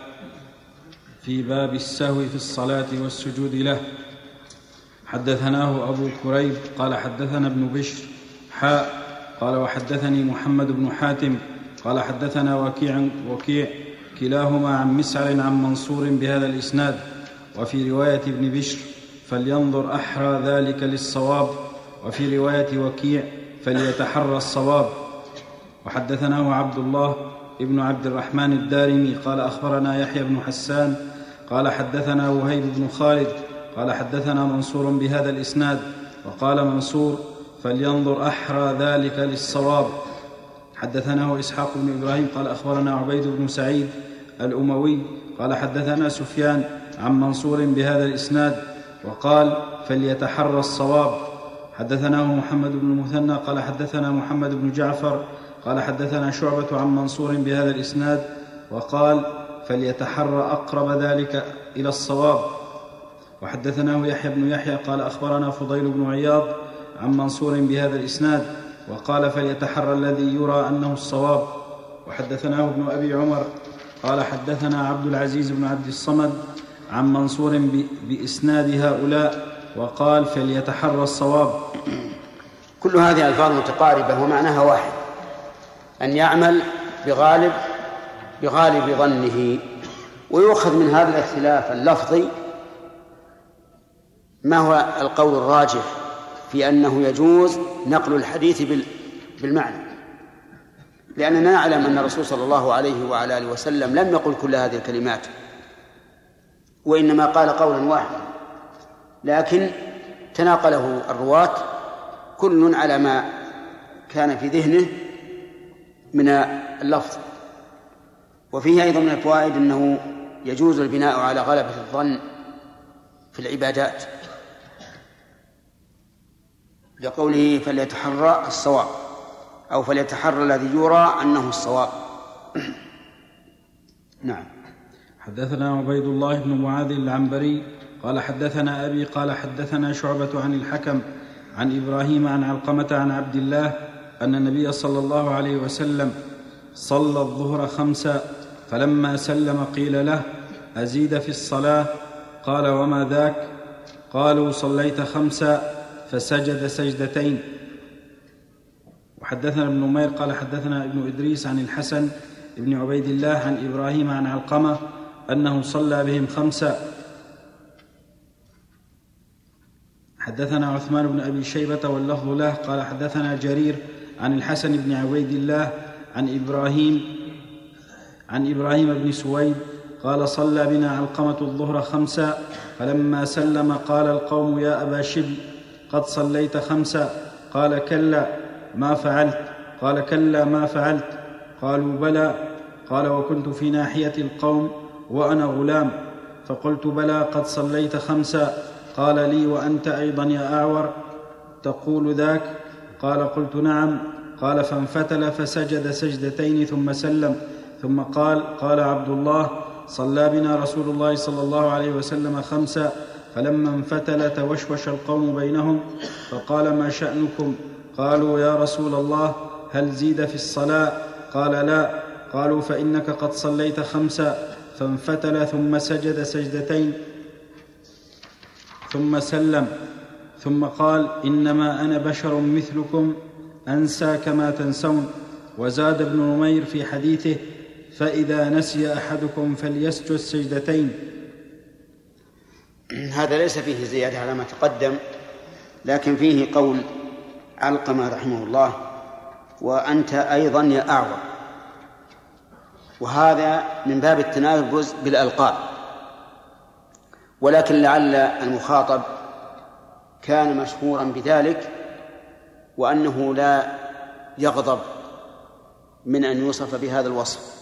في باب السهو في الصلاة والسجود له. حدثناه أبو كريب قال حدثنا ابن بشر حاء قال وحدثني محمد بن حاتم قال حدثنا وكيع وكيع كلاهما عن مسعر عن منصور بهذا الإسناد. وفي رواية ابن بشر فلينظر أحرى ذلك للصواب. وفي رواية وكيع فليتحرى الصواب. وحدثناه عبد الله ابن عبد الرحمن الدارمي قال أخبرنا يحيى بن حسان قال حدثنا وهيب بن خالد قال حدثنا منصور بهذا الإسناد وقال منصور فلينظر أحرى ذلك للصواب. حدثناه اسحاق بن إبراهيم قال أخبرنا عبيد بن سعيد الأموي قال حدثنا سفيان عن منصور بهذا الإسناد وقال فليتحرى الصواب. حدثناه محمد بن المثنى قال حدثنا محمد بن جعفر قال حدثنا شعبة عن منصور بهذا الإسناد وقال فليتحرى أقرب ذلك إلى الصواب. وحدثناه يحيى بن يحيى قال أخبرنا فضيل بن عياض عن منصور بهذا الإسناد وقال فليتحرى الذي يرى أنه الصواب. وحدثناه ابن أبي عمر قال حدثنا عبد العزيز بن عبد الصمد عن منصور بإسناد هؤلاء وقال فليتحرى الصواب. كل هذه ألفاظ متقاربة ومعناها واحد. أن يعمل بغالب بغالب ظنه. ويؤخذ من هذا الاختلاف اللفظي ما هو القول الراجح في أنه يجوز نقل الحديث بالمعنى. لأننا نعلم أن الرسول صلى الله عليه وعلى آله وسلم لم يقل كل هذه الكلمات وإنما قال قولا واحدا لكن تناقله الرواة كل على ما كان في ذهنه من اللفظ. وفيه أيضا من الفوائد أنه يجوز البناء على غلبة الظن في العبادات. لقوله فليتحرى الصواب أو فليتحرى الذي يرى أنه الصواب. [clears throat] نعم. حدثنا عبيد الله بن معاذ العنبري قال حدثنا أبي قال حدثنا شعبة عن الحكم عن إبراهيم عن علقمة عن عبد الله أن النبي صلى الله عليه وسلم صلى الظهر خمسا فلما سلم قيل له أزيد في الصلاة؟ قال وما ذاك؟ قالوا صليت خمسا فسجد سجدتين. وحدثنا ابن نمير قال حدثنا ابن إدريس عن الحسن بن عبيد الله عن إبراهيم عن علقمة أنه صلى بهم خمسا. حدثنا عثمان بن أبي شيبة واللفظ له قال حدثنا جرير عن الحسن بن عبيد الله عن إبراهيم عن إبراهيم بن سويد قال صلى بنا علقمة الظهر خمسا فلما سلم قال القوم يا أبا شبل قد صليت خمسا. قال كلا ما فعلت. قال كلا ما فعلت. قالوا بلى. قال وكنت في ناحية القوم وأنا غلام. فقلت بلى قد صليت خمسا. قال لي وأنت أيضا يا أعور. تقول ذاك قال قلت نعم. قال فانفتل فسجد سجدتين ثم سلم. ثم قال قال عبد الله صلى بنا رسول الله صلى الله عليه وسلم خمسا فلما انفتل توشوش القوم بينهم فقال ما شأنكم؟ قالوا يا رسول الله هل زيد في الصلاة؟ قال لا. قالوا فإنك قد صليت خمسا فانفتل ثم سجد سجدتين ثم سلم. ثم قال إنما أنا بشر مثلكم أنسى كما تنسون. وزاد ابن نمير في حديثه فإذا نسي أحدكم فليسجد سجدتين. [clears throat] هذا ليس فيه زيادة على ما تقدم لكن فيه قول علقمة رحمه الله وأنت أيضا يا أعور. وهذا من باب التنافس بالألقاب. ولكن لعل المخاطب كان مشهورا بذلك وأنه لا يغضب من أن يوصف بهذا الوصف.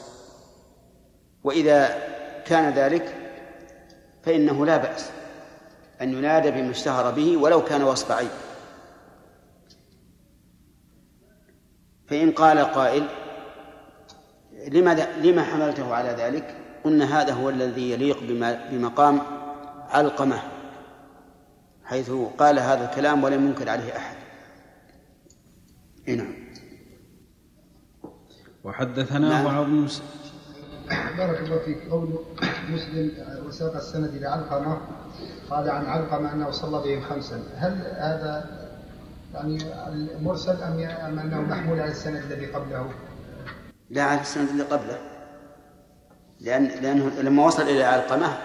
وإذا كان ذلك فإنه لا بأس أن ينادى بما اشتهر به ولو كان وصف عيب. فإن قال قائل لماذا لما حملته على ذلك؟ قلنا هذا هو الذي يليق بمقام علقمة. حيث قال هذا الكلام ولم ينكر عليه أحد. نعم. وحدثنا نعم. بعض بارك الله فيك. قول مسلم وساق السند إلى علقمة. قال عن علقمة أنه صلى بهم خمسا. هل هذا يعني المرسل أم أم أنه محمول على السند الذي قبله؟ لا على السند اللي قبله. لأن لأنه لما وصل إلى علقمة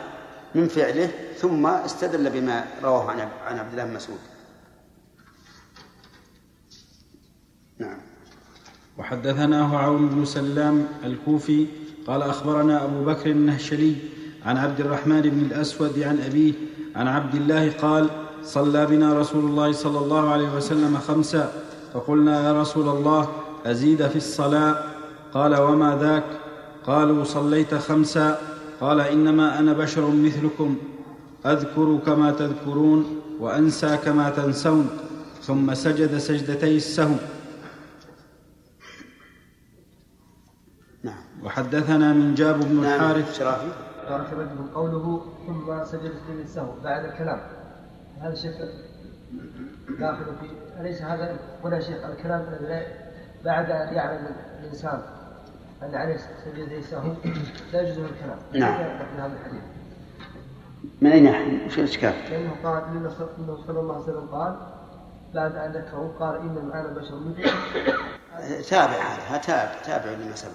من فعله ثم استدل بما رواه عن عن عبد الله بن مسعود. نعم. وحدثناه عون بن سلام الكوفي قال أخبرنا أبو بكر النهشلي عن عبد الرحمن بن الأسود عن أبيه عن عبد الله قال صلى بنا رسول الله صلى الله عليه وسلم خمسا فقلنا يا رسول الله أزيد في الصلاة قال وما ذاك قالوا صليت خمسا قال إنما أنا بشر مثلكم أذكر كما تذكرون وأنسى كما تنسون ثم سجد سجدتي السهو نعم. وحدثنا من جاب بن نعم. الحارث. شرافي. قوله ثم سجد السهو بعد الكلام. هذا الشيخ داخل في أليس هذا هنا شيخ الكلام الذي بعد أن يعلم الإنسان أن عليه سجدتي السهو لا يجوز الكلام. نعم. هذا الحديث. من أي ناحية؟ وش الإشكال؟ لأنه قال لأنه صلى الله عليه وسلم قال بعد أن ذكره قال إن أنا بشر مثلكم تابع هذا تابع تابع لما سبق.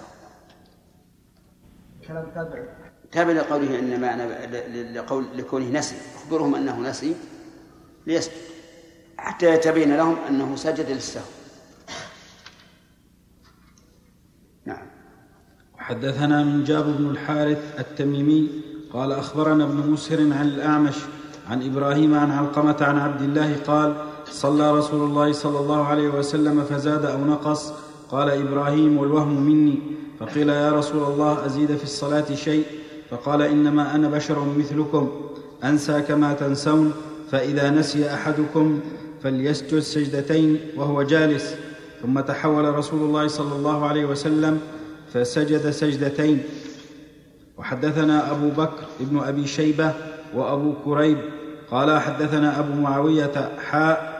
كلام تابع. تابع لقوله انما أنا لقول لكونه نسي. أخبرهم أنه نسي ليسجد. حتى يتبين لهم أنه سجد للسهو. نعم. حدثنا من جاب بن الحارث التميمي قال أخبرنا ابن مسهر عن الأعمش عن إبراهيم عن علقمة عن عبد الله قال صلى رسول الله صلى الله عليه وسلم فزاد أو نقص. قال إبراهيم والوهم مني. فقيل يا رسول الله أزيد في الصلاة شيء؟ فقال إنما أنا بشر مثلكم. أنسى كما تنسون. فإذا نسي أحدكم فليسجد سجدتين وهو جالس. ثم تحول رسول الله صلى الله عليه وسلم فسجد سجدتين. وحدثنا أبو بكر ابن أبي شيبة وأبو كريب قال حدثنا أبو معاوية حاء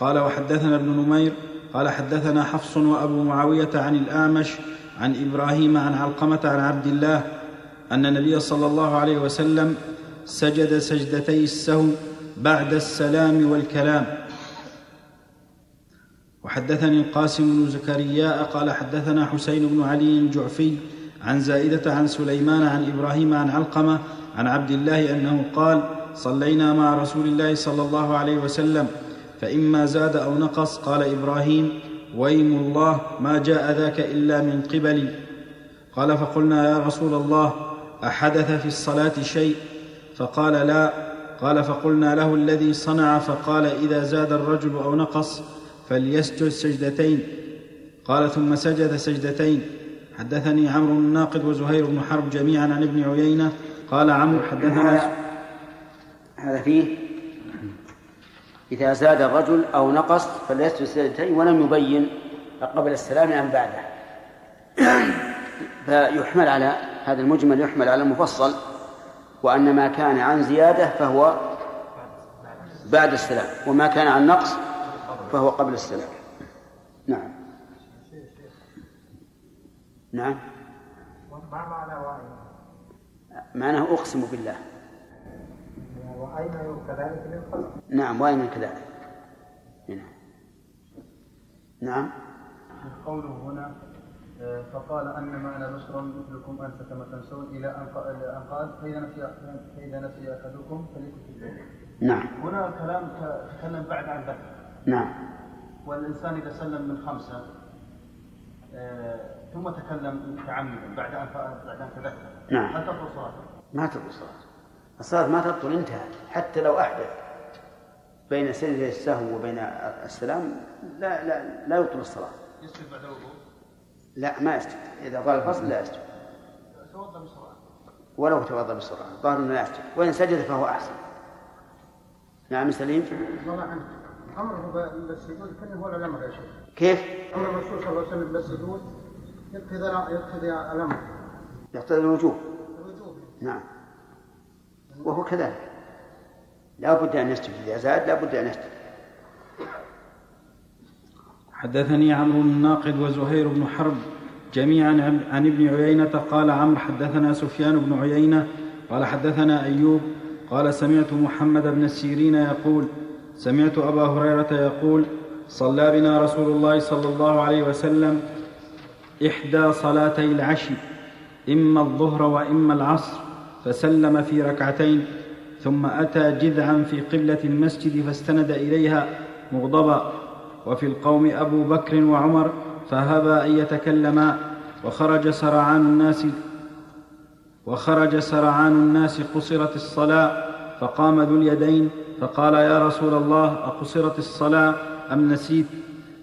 قال وحدثنا ابن نمير قال حدثنا حفص وأبو معاوية عن الأعمش عن إبراهيم عن علقمة عن عبد الله أن النبي صلى الله عليه وسلم سجد سجدتي السهو بعد السلام والكلام. وحدثني القاسم بن زكرياء قال حدثنا حسين بن علي الجعفي عن زائدة عن سليمان عن إبراهيم عن علقمة عن عبد الله أنه قال صلينا مع رسول الله صلى الله عليه وسلم فإما زاد أو نقص قال إبراهيم ويم الله ما جاء ذاك إلا من قبلي. قال فقلنا يا رسول الله أحدث في الصلاة شيء؟ فقال لا. قال فقلنا له الذي صنع فقال إذا زاد الرجل أو نقص فليسجد سجدتين. قال ثم سجد سجدتين. حدثني عمرو الناقد وزهير بن حرب جميعا عن ابن عيينة. قال عمرو حدثنا هذا فيه إذا زاد الرجل أو نقص فليسجد سجدتين ولم يبين قبل السلام أم بعده. فيحمل على هذا المجمل يحمل على المفصل وأن ما كان عن زيادة فهو بعد السلام وما كان عن نقص فهو قبل السلام نعم نعم. ما معنى وأين؟ معناه أقسم بالله. وأين كذلك للقلب نعم وأين كذلك نعم نعم. قوله هنا آه، فقال انما أنا بشر مثلكم انسى كما تنسون إلى أن قال إلى أن قال فاذا نسي فاذا نسي أحدكم فليكن نعم. هنا كلام تكلم بعد عن ذكر نعم. والإنسان إذا سلم من خمسة آه، ثم تكلم متعمدا بعد أن بعد أن تذكر. نعم. هل تبطل صلاته؟ ما تبطل الصلاة الصلاة ما تبطل انتهت. حتى لو أحدث بين سجدة السهو وبين السلام لا لا لا يبطل الصلاة. يسجد بعد الوضوء؟ لا ما يسجد. إذا طال الفصل لا يسجد. توضأ بسرعة. ولو توضأ بسرعة. ظاهر أنه لا يسجد. وإن سجد فهو أحسن. نعم سليم أمره بالسجود كان هو الامر يا شيخ. كيف؟ أمر الرسول صلى الله عليه وسلم بالسجود يقتضي يقتضي الأمر. يقتضي الوجوب. الوجوب. نعم. وهو كذلك. لا بد أن يسجد إذا زاد لا بد أن يسجد حدثني عمرو الناقد وزهير بن حرب جميعا عن- عن ابن عيينة قال عمرو حدثنا سفيان بن عيينة قال حدثنا أيوب قال سمعت محمد بن السيرين يقول سمعت أبا هريرة يقول صلى بنا رسول الله صلى الله عليه وسلم إحدى صلاتي العشي إما الظهر وإما العصر فسلم في ركعتين ثم أتى جذعا في قبلة المسجد فاستند إليها مغضبا. وفي القوم أبو بكر وعمر فهبا أن يتكلما وخرج سرعان الناس وخرج سرعان الناس قصرت الصلاة فقام ذو اليدين فقال يا رسول الله أقصرت الصلاة أم نسيت؟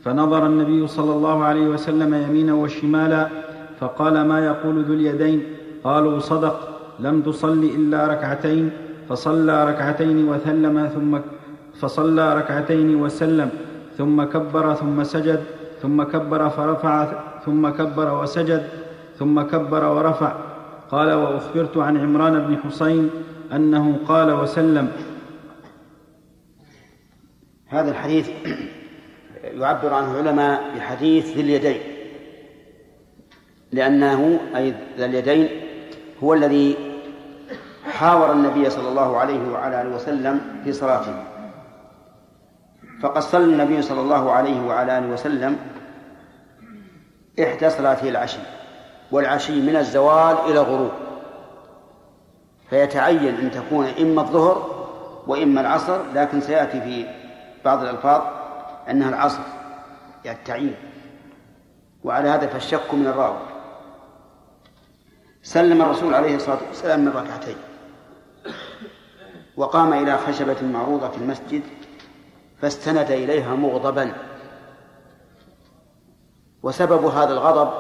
فنظر النبي صلى الله عليه وسلم يمينا وشمالا فقال ما يقول ذو اليدين؟ قالوا صدق لم تصل إلا ركعتين. فصلى ركعتين وثلم ثم فصلى ركعتين وسلم ثم كبر ثم سجد ثم كبر فرفع ثم كبر وسجد ثم كبر ورفع. قال وأخبرت عن عمران بن حسين أنه قال وسلم. هذا الحديث يعبر عنه العلماء بحديث ذي اليدين. لأنه أي ذا اليدين هو الذي حاور النبي صلى الله عليه وعلى آله وسلم في صلاته. فقد صلى النبي صلى الله عليه وعلى آله وسلم إحدى صلاته العشي والعشي من الزوال إلى الغروب. فيتعين أن تكون إما الظهر وإما العصر لكن سيأتي في بعض الألفاظ أنها العصر يعني التعيين. وعلى هذا فالشك من الراوي. سلم الرسول عليه الصلاة والسلام من ركعتين. وقام إلى خشبة معروضة في المسجد فاستند إليها مغضبا. وسبب هذا الغضب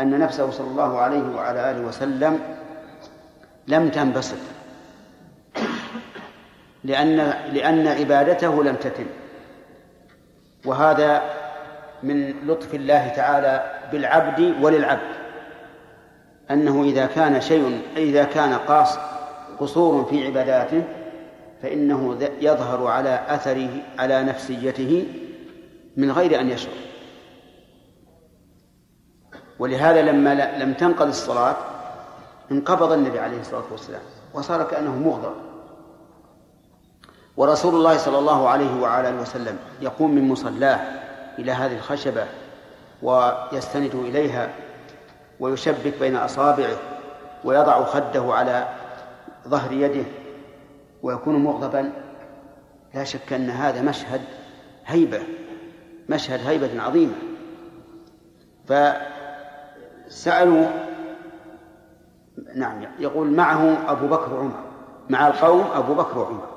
أن نفسه صلى الله عليه وعلى آله وسلم لم تنبسط. لأن لأن عبادته لم تتم. وهذا من لطف الله تعالى بالعبد وللعبد. أنه إذا كان شيء إذا كان قاص قصور في عباداته فإنه يظهر على أثره على نفسيته من غير أن يشعر. ولهذا لما لم تنقض الصلاة انقبض النبي عليه الصلاة والسلام وصار كأنه مغضب. ورسول الله صلى الله عليه وعلى آله وسلم يقوم من مصلاه إلى هذه الخشبة ويستند إليها ويشبك بين أصابعه ويضع خده على ظهر يده ويكون مغضبا. لا شك أن هذا مشهد هيبة مشهد هيبة عظيمة. فسألوا نعم يقول معه أبو بكر وعمر مع القوم أبو بكر وعمر.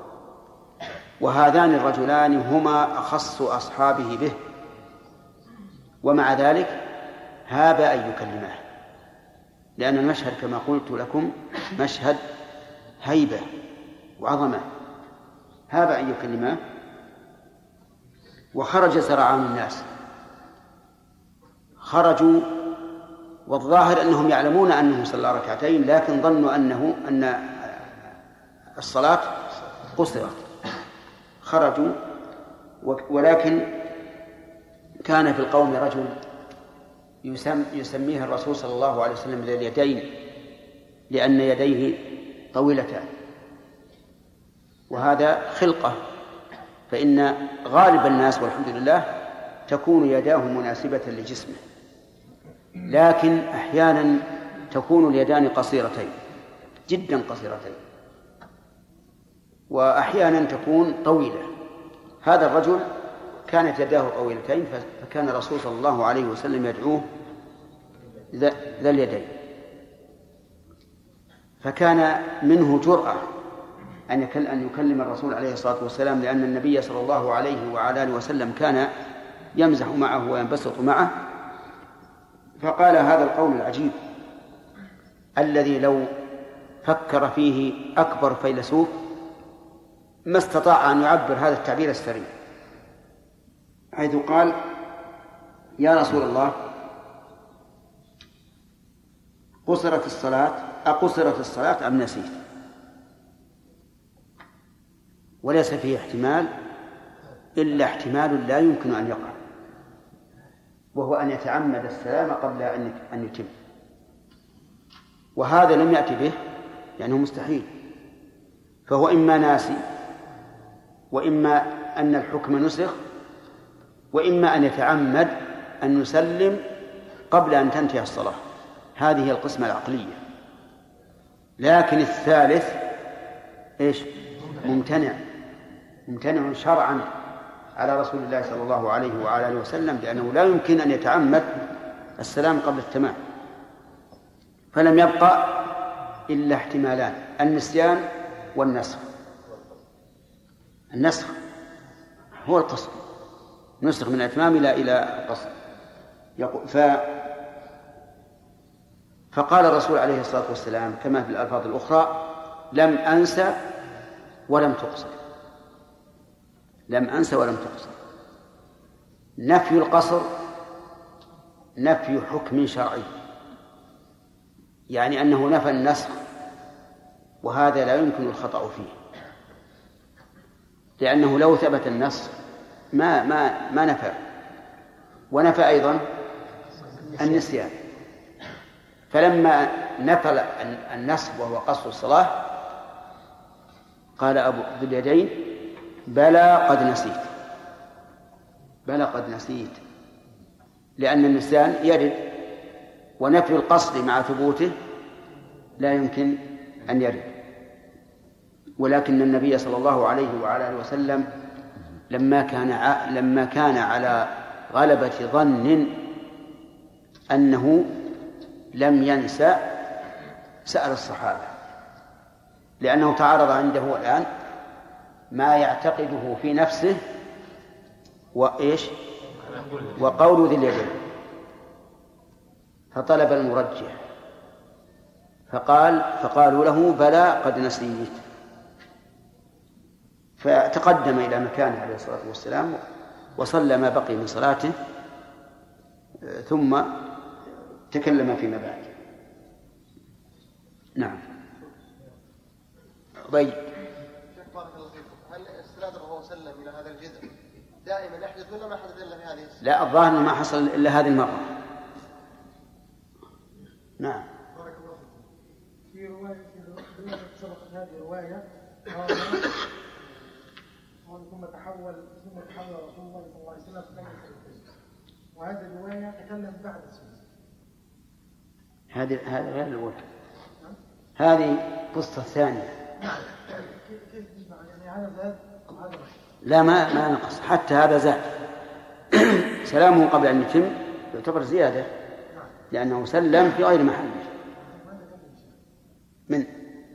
وهذان الرجلان هما أخص أصحابه به. ومع ذلك هاب أن يكلمه لأن المشهد كما قلت لكم مشهد هيبة وعظمة. هاب أن يكلمه وخرج سرعان الناس. خرجوا والظاهر أنهم يعلمون أنه صلى ركعتين لكن ظنوا أنه أن الصلاة قصرت. خرجوا ولكن كان في القوم رجل يسم يسميه الرسول صلى الله عليه وسلم ذي اليدين لأن يديه طويلتان. وهذا خلقة فإن غالب الناس والحمد لله تكون يداه مناسبة لجسمه. لكن أحيانا تكون اليدان قصيرتين جدا قصيرتين. وأحيانا تكون طويلة. هذا الرجل كانت يداه طويلتين فكان الرسول صلى الله عليه وسلم يدعوه ذا اليدين. فكان منه جرأة أن أن يكلم الرسول عليه الصلاة والسلام لأن النبي صلى الله عليه وعلى آله وسلم كان يمزح معه وينبسط معه. فقال هذا القول العجيب الذي لو فكر فيه أكبر فيلسوف ما استطاع أن يعبر هذا التعبير السريع. حيث قال يا رسول الله قصرت الصلاة أقصرت الصلاة أم نسيت؟ وليس فيه احتمال إلا احتمال لا يمكن أن يقع وهو أن يتعمد السلام قبل أن يتم. وهذا لم يأتي به لأنه مستحيل. فهو إما ناسي وإما أن الحكم نسخ وإما أن يتعمد أن يسلم قبل أن تنتهي الصلاة. هذه القسمة العقلية. لكن الثالث إيش؟ ممتنع. ممتنع شرعا على رسول الله صلى الله عليه وعلى آله وسلم لأنه لا يمكن أن يتعمد السلام قبل التمام. فلم يبقى إلا احتمالان النسيان والنسخ. النسخ هو القصر نسخ من الإتمام إلى إلى القصر يقول ف فقال الرسول عليه الصلاة والسلام كما في الألفاظ الأخرى لم أنسى ولم تقصر لم أنسى ولم تقصر نفي القصر نفي حكم شرعي. يعني أنه نفى النسخ وهذا لا يمكن الخطأ فيه. لأنه لو ثبت النص ما ما ما نفى ونفى أيضا النسيان. فلما نفى النصب وهو قصر الصلاة قال أبو ذو اليدين بلى قد نسيت. بلى قد نسيت. لأن النسيان يرد ونفي القصد مع ثبوته لا يمكن أن يرد. ولكن النبي صلى الله عليه وعلى آله وسلم لما كان. لما كان على غلبة ظن أنه لم ينسى سأل الصحابة لأنه تعارض عنده الآن ما يعتقده في نفسه وإيش وقول ذي اليدين فطلب المرجح فقال فقالوا له بلى قد نسيت فتقدم إلى مكانه عليه الصلاة والسلام وصلى ما بقي من صلاته ثم تكلم فيما بعد نعم. طيب. شيخ بارك الله فيكم هل استناد الرسول صلى الله عليه وسلم إلى هذا الجذع؟ دائما يحدث ولا ما حدث إلا في هذه السنة؟ لا الظاهر ما حصل إلا هذه المرة. نعم. بارك الله فيكم. في رواية في هذه الرواية قال ثم تحول ثم تحول رسول الله صلى الله عليه وسلم يسجد وهذه الرواية تكلم بعد السجود هذه هذه غير الأولى. هذه قصة ثانية. كيف كيف تجمع؟ يعني هذا زاد وهذا رشد لا ما ما نقص. حتى هذا زاد. [clears throat] سلامه قبل أن يتم يعتبر زيادة. لأنه سلم في غير محله من؟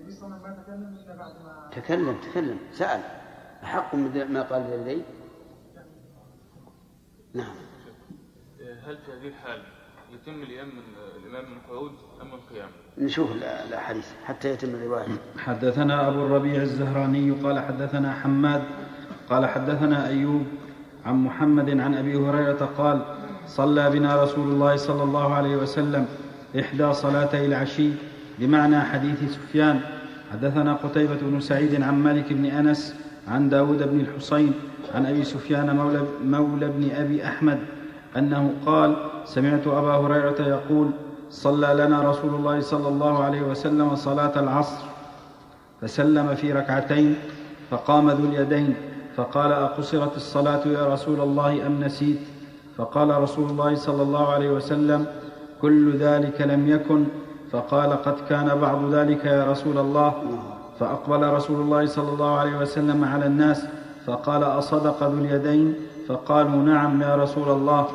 الله تكلم تكلم. سأل. أحق من ما قال لدي نعم. هل في هذه الحال يتم الإمام من الإمام من قعود أم من قيام؟ نشوف ال- الأحاديث حتى يتم الرواية. حدثنا أبو الربيع الزهراني قال حدثنا حماد قال حدثنا أيوب عن محمد عن أبي هريرة قال صلى بنا رسول الله صلى الله عليه وسلم إحدى صلاتي العشي بمعنى حديث سفيان. حدثنا قتيبة بن سعيد عن مالك بن أنس عن داود بن الحصين عن أبي سفيان مولى, مولى بن أبي أحمد أنه قال سمعت أبا هريرة يقول صلى لنا رسول الله صلى الله عليه وسلم صلاة العصر. فسلم في ركعتين فقام ذو اليدين فقال أقصرت الصلاة يا رسول الله أم نسيت؟ فقال رسول الله صلى الله عليه وسلم كل ذلك لم يكن. فقال قد كان بعض ذلك يا رسول الله. فأقبل رسول الله صلى الله عليه وسلم على الناس فقال أصدق ذو اليدين؟ فقالوا نعم يا رسول الله.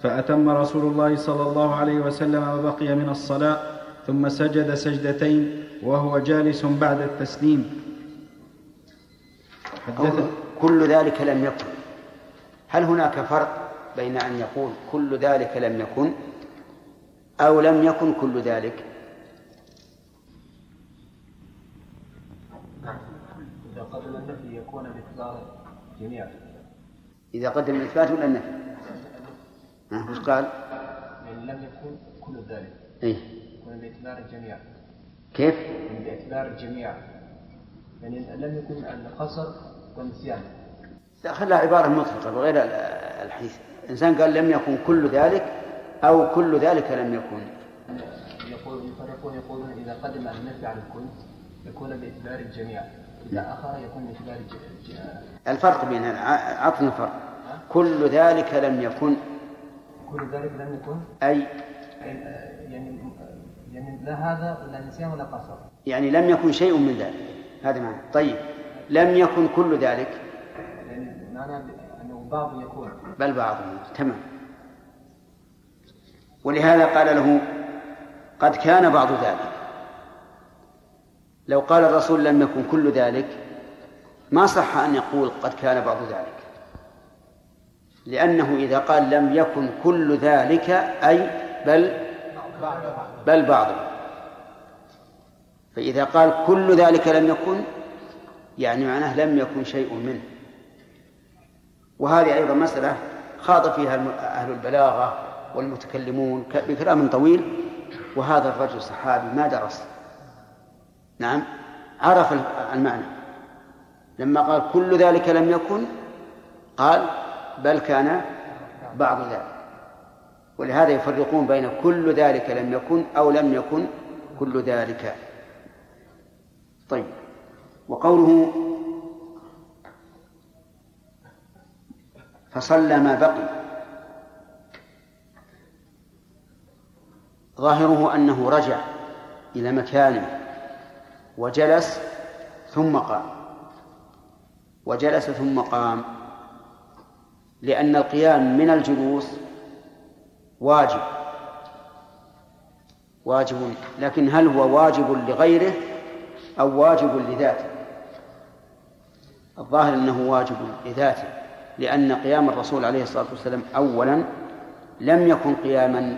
فأتم رسول الله صلى الله عليه وسلم ما بقي من الصلاة ثم سجد سجدتين وهو جالس بعد التسليم. كل ذلك لم يكن. هل هناك فرق بين أن يقول كل ذلك لم يكن أو لم يكن كل ذلك إذا قبل النفي يكون باعتبار جميع إذا قدم الإثبات ولا النفي؟ ها، وش قال؟ يعني لم يكن كل ذلك. إيه. يكون باعتبار الجميع كيف؟ يعني باعتبار الجميع يعني لم يكن القصر والنسيان. لا خلها عبارة مطلقة بغير ال- الحديث. الإنسان قال لم يكن كل ذلك أو كل ذلك لم يكن. يقول يفرقون يقولون إذا قدم النفي على الكل يكون باعتبار الجميع. إذا أخر يكون الج- الج- الفرق بين عطنا فرق. كل ذلك لم يكن. كل ذلك لم يكن؟ أي. يعني يعني لا هذا ولا نسيان ولا قصر. يعني لم يكن شيء من ذلك. هذا معنى. طيب. لم يكن كل ذلك. يعني معنى أنه بعض يكون. بل بعضهم تمام. ولهذا قال له قد كان بعض ذلك. لو قال الرسول لم يكن كل ذلك ما صح أن يقول قد كان بعض ذلك. لأنه إذا قال لم يكن كل ذلك أي بل بل بعضه فإذا قال كل ذلك لم يكن يعني معناه لم يكن شيء منه. وهذه أيضا مسألة خاض فيها أهل البلاغة والمتكلمون بكلام طويل. وهذا الرجل صحابي ما درس. نعم. عرف ال- المعنى. لما قال كل ذلك لم يكن قال بل كان بعض ذلك. ولهذا يفرقون بين كل ذلك لم يكن أو لم يكن كل ذلك. طيب. وقوله فصلى ما بقي. ظاهره أنه رجع إلى مكانه. وجلس ثم قام. وجلس ثم قام. لأن القيام من الجلوس واجب. واجب لكن هل هو واجب لغيره أو واجب لذاته؟ الظاهر أنه واجب لذاته لأن قيام الرسول عليه الصلاة والسلام أولا لم يكن قياما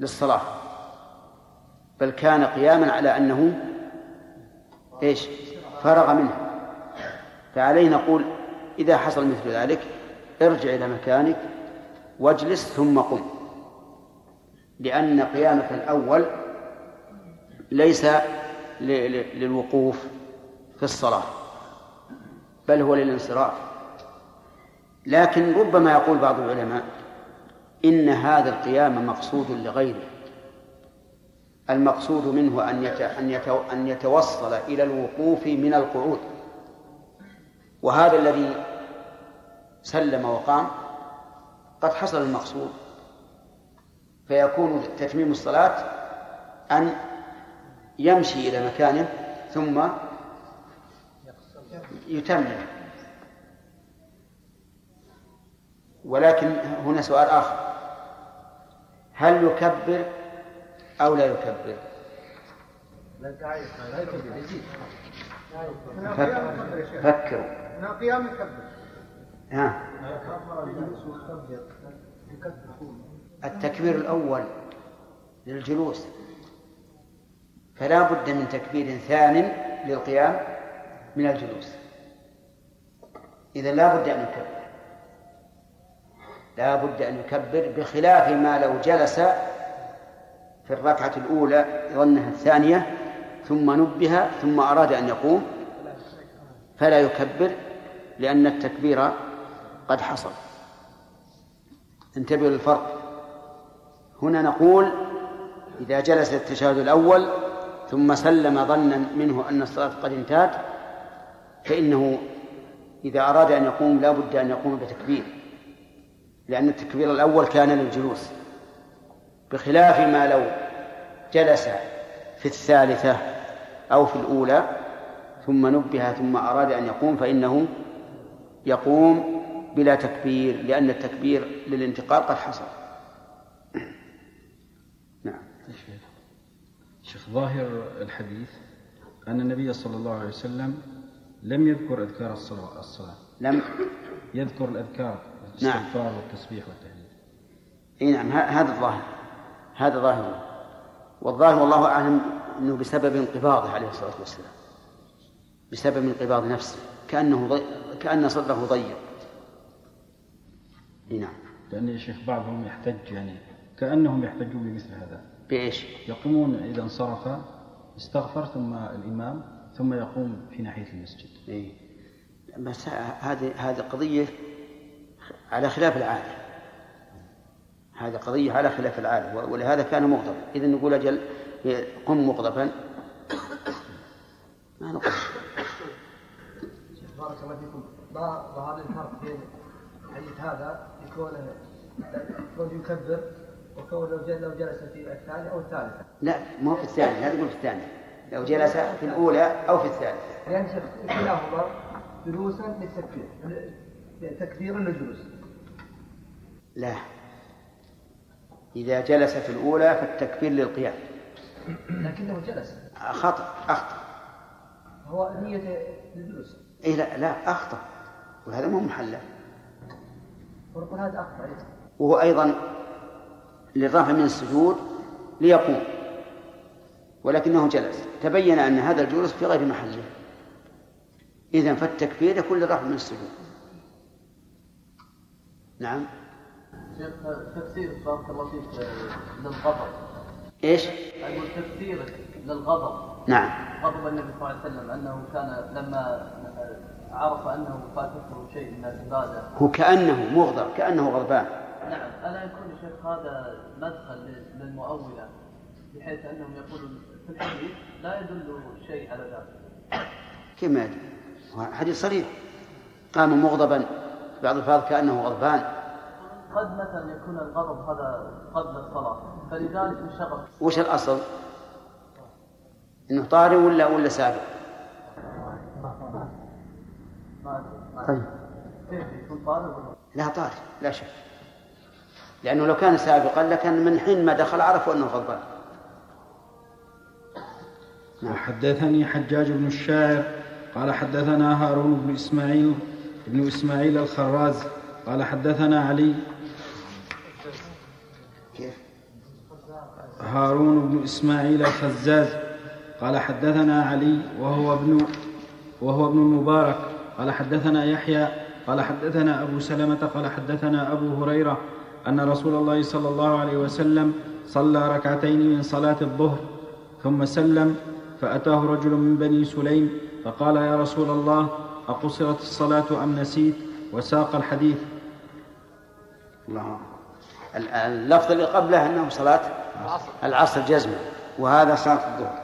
للصلاة. بل كان قياما على أنه إيش؟ فرغ منه. فعليه نقول إذا حصل مثل ذلك ارجع إلى مكانك واجلس ثم قم. لأن قيامك الأول ليس للوقوف في الصلاة بل هو للانصراف. لكن ربما يقول بعض العلماء إن هذا القيام مقصود لغيره. المقصود منه أن أن يتوصل إلى الوقوف من القعود. وهذا الذي سلم وقام قد حصل المقصود. فيكون تتميم الصلاة أن يمشي إلى مكانه ثم يتمم. ولكن هنا سؤال آخر. هل يكبر أو لا يكبر. فكروا. قيام يكبر ها. التكبير الأول للجلوس. فلا بد من تكبير ثان للقيام من الجلوس. إذا لا بد أن يكبر. لا بد أن يكبر بخلاف ما لو جلس في الركعة الأولى ظنها الثانية ثم نبه ثم أراد أن يقوم فلا يكبر لأن التكبير قد حصل. انتبهوا للفرق. هنا نقول إذا جلس التشهد الأول ثم سلم ظنا منه أن الصلاة قد انتهت فإنه إذا أراد أن يقوم لا بد أن يقوم بتكبير لأن التكبير الأول كان للجلوس. بخلاف ما لو جلس في الثالثة أو في الأولى ثم نبه ثم أراد أن يقوم فإنه يقوم بلا تكبير لأن التكبير للانتقال قد حصل [clears throat] نعم شيخ ظاهر الحديث أن النبي صلى الله عليه وسلم لم يذكر أذكار الصلاة, الصلاة. لم يذكر الأذكار الاستغفار نعم. والتسبيح والتهليل إي نعم هذا الظاهر هذا ظاهر. والظاهر والله أعلم إنه بسبب انقباضه عليه الصلاة والسلام. بسبب انقباض نفسه. كأنه ضي... كأن صدره ضيق. إي نعم. لأن يا شيخ بعضهم يحتج يعني كأنهم يحتجون بمثل هذا. بإيش؟ يقومون إذا انصرف استغفر ثم الإمام ثم يقوم في ناحية المسجد. إي. بس هذه هذه قضية على خلاف العادة. هذه قضية على خلاف العادة ولهذا كان مغضبا. إذا نقول أجل قم مغضبا. ما نقول بارك الله فيكم. ظهر الفرق بين حديث هذا يكون كون يكبر وكون لو لو جلس في الثانية أو الثالثة. لا ما في الثانية لا تقول في الثانية. لو جلس في الأولى أو في الثالثة. لأن كلاهما جلوسا للتكبير تكبير للجلوس. لا. إذا جلس في الأولى فالتكبير للقيام. لكنه جلس. خطأ أخطأ. هو نية للجلوس. إيه لا لا أخطأ. وهذا مو محلة. ونقول هذا أخطأ. أيضا وهو أيضا للرفع من السجود ليقوم. ولكنه جلس. تبين أن هذا الجلوس في غير محله. إذا فالتكبير يكون للرفع من السجود. نعم. شيخ تفسير بارك الله فيك للغضب. إيش؟ أقول تفسيرك للغضب. نعم. غضب النبي صلى الله عليه وسلم أنه كان لما عرف أنه فاتته شيء من العبادة. هو كأنه مغضب كأنه غضبان. نعم. ألا يكون يا شيخ هذا مدخل للمؤولة بحيث أنهم يقولون في الحديث لا يدل شيء على ذلك. كيف ما يدل؟ حديث صريح. قام مغضبا. بعض الفاظ كأنه غضبان. قد مثلا يكون الغضب هذا قبل الصلاة؟ فلذلك انشغل وش الأصل؟ إنه طارئ ولا ولا سابق؟ طيب. لا طارئ لا شك. لأنه لو كان سابقا لكان من حين ما دخل عرفوا أنه غضبان. نعم. وحدثني حجاج بن الشاعر قال حدثنا هارون بن إسماعيل بن إسماعيل الخراز قال حدثنا علي هارون بن إسماعيل الخزاز قال حدثنا علي وهو ابن وهو ابن المبارك قال حدثنا يحيى قال حدثنا أبو سلمة قال حدثنا أبو هريرة أن رسول الله صلى الله عليه وسلم صلى ركعتين من صلاة الظهر ثم سلم فأتاه رجل من بني سليم فقال يا رسول الله أقصرت الصلاة أم نسيت؟ وساق الحديث. الله اللفظ اللي قبله أنه صلاة العصر. جزمة وهذا صلاة الظهر.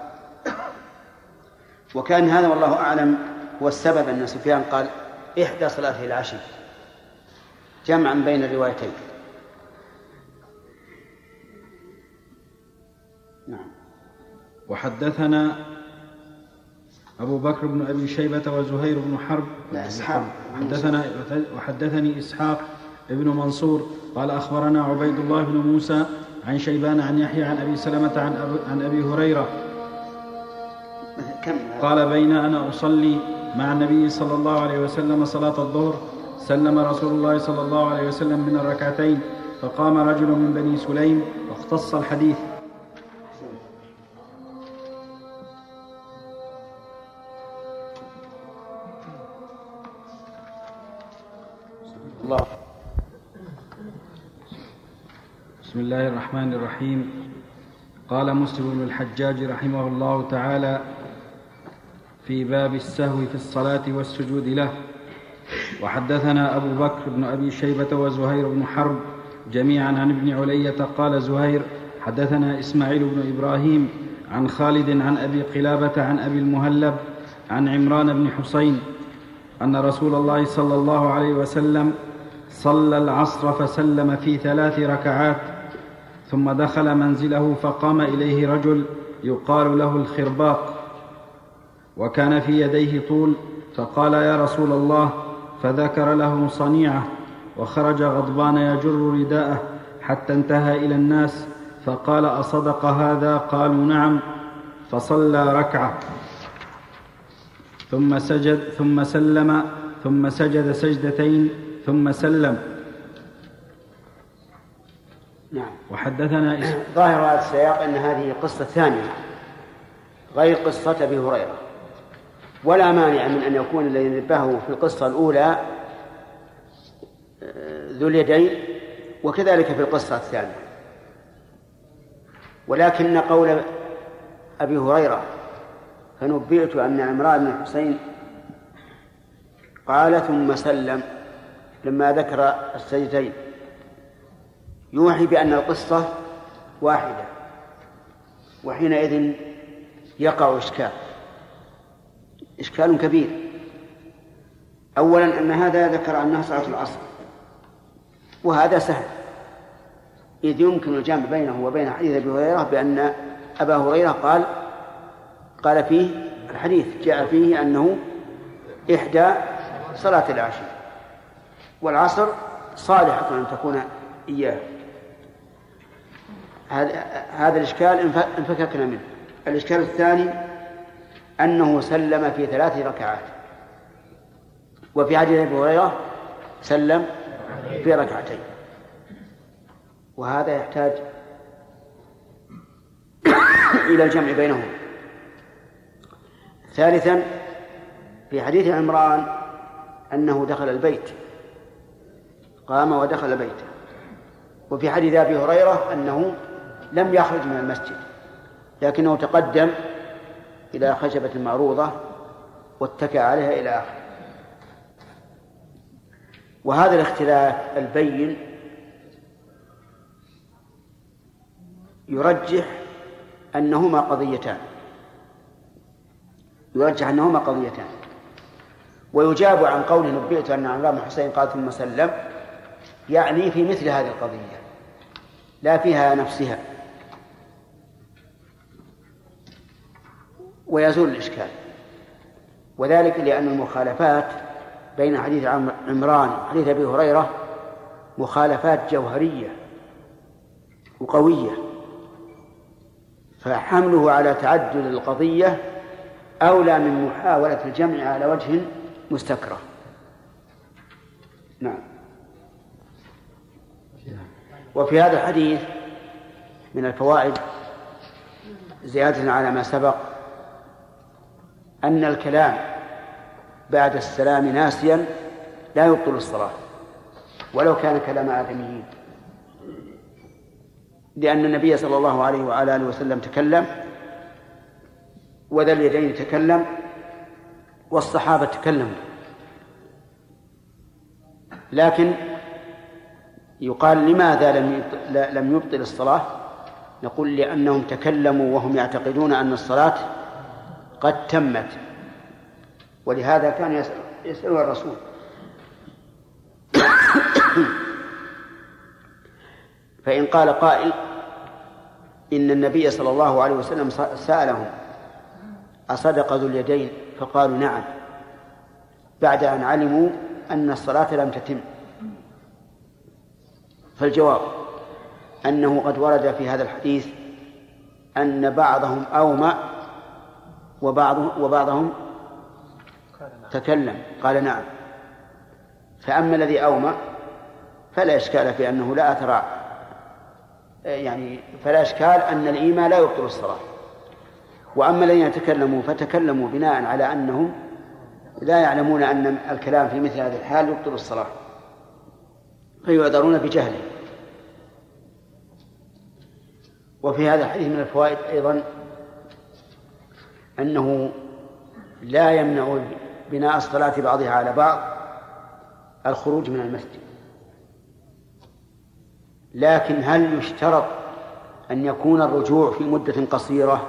وكان هذا والله أعلم هو السبب أن سفيان قال إحدى صلاته العشي جمعا بين الروايتين. نعم. وحدثنا أبو بكر بن أبي شيبة وزهير بن حرب. لا إسحاق. حدثنا وحدثني إسحاق ابن منصور قال أخبرنا عبيد الله بن موسى عن شيبان عن يحيى عن أبي سلمة عن أبي, عن أبي هريرة. قال بين أنا أصلي مع النبي صلى الله عليه وسلم صلاة الظهر سلم رسول الله صلى الله عليه وسلم من الركعتين فقام رجل من بني سليم واختص الحديث. الله الرحمن الرحيم قال مسلم بن الحجاج رحمه الله تعالى في باب السهو في الصلاة والسجود له وحدثنا أبو بكر بن أبي شيبة وزهير بن حرب جميعا عن ابن علية قال زهير حدثنا إسماعيل بن إبراهيم عن خالد عن أبي قلابة عن أبي المهلب عن عمران بن حسين أن رسول الله صلى الله عليه وسلم صلى العصر فسلم في ثلاث ركعات ثم دخل منزله فقام إليه رجل يقال له الخرباق وكان في يديه طول فقال يا رسول الله. فذكر له صنيعه وخرج غضبان يجر رداءه حتى انتهى إلى الناس فقال أصدق هذا؟ قالوا نعم. فصلى ركعة. ثم سجد ثم سلم ثم سجد سجدتين ثم سلم. نعم. وحدثنا [clears throat] ظاهر هذا السياق أن هذه قصة ثانية غير قصة أبي هريرة. ولا مانع من أن يكون الذي نبهه في القصة الأولى آه، ذو اليدين وكذلك في القصة الثانية. ولكن قول أبي هريرة فنبئت أن عمران بن الحسين قال ثم سلم لما ذكر السجدتين يوحي بأن القصة واحدة. وحينئذ يقع إشكال. إشكال كبير. أولا أن هذا ذكر أنها صلاة العصر. وهذا سهل. إذ يمكن الجمع بينه وبين حديث أبي هريرة بأن أبا هريرة قال قال فيه الحديث جاء فيه أنه إحدى صلاة العشي والعصر صالحة أن تكون إياه. هذا الإشكال انفككنا منه. الإشكال الثاني أنه سلم في ثلاث ركعات. وفي حديث أبي هريرة سلم في ركعتين. وهذا يحتاج [coughs] إلى الجمع بينهما ثالثا في حديث عمران أنه دخل البيت. قام ودخل بيته وفي حديث أبي هريرة أنه لم يخرج من المسجد لكنه تقدم إلى خشبة معروضة واتكى عليها إلى آخره. وهذا الاختلاف البين يرجح أنهما قضيتان. يرجح أنهما قضيتان. ويجاب عن قول نبئت أن عمران حسين قال ثم سلم يعني في مثل هذه القضية لا فيها نفسها. ويزول الإشكال. وذلك لأن المخالفات بين حديث عمران وحديث أبي هريرة مخالفات جوهرية وقوية فحمله على تعدد القضية أولى من محاولة الجمع على وجه مستكره. نعم. وفي هذا الحديث من الفوائد زيادة على ما سبق أن الكلام بعد السلام ناسيا لا يبطل الصلاة ولو كان كلام آدميين لأن النبي صلى الله عليه وعلى آله وسلم تكلم وذا اليدين تكلم والصحابة تكلموا لكن يقال لماذا لم لم يبطل الصلاة؟ نقول لأنهم تكلموا وهم يعتقدون أن الصلاة قد تمت. ولهذا كان يسأل الرسول. [coughs] فإن قال قائل إن النبي صلى الله عليه وسلم سألهم أصدق ذو اليدين؟ فقالوا نعم. بعد أن علموا أن الصلاة لم تتم. فالجواب أنه قد ورد في هذا الحديث أن بعضهم أومأ وبعضهم وبعضهم تكلم قال نعم. فأما الذي أومأ فلا إشكال في أنه لا أثر يعني فلا إشكال أن الإيمان لا يبطل الصلاة. وأما الذين تكلموا فتكلموا بناء على أنهم لا يعلمون أن الكلام في مثل هذه الحال يبطل الصلاة. فيعذرون بجهله وفي هذا الحديث من الفوائد أيضا أنه لا يمنع بناء الصلاة بعضها على بعض الخروج من المسجد. لكن هل يشترط أن يكون الرجوع في مدة قصيرة؟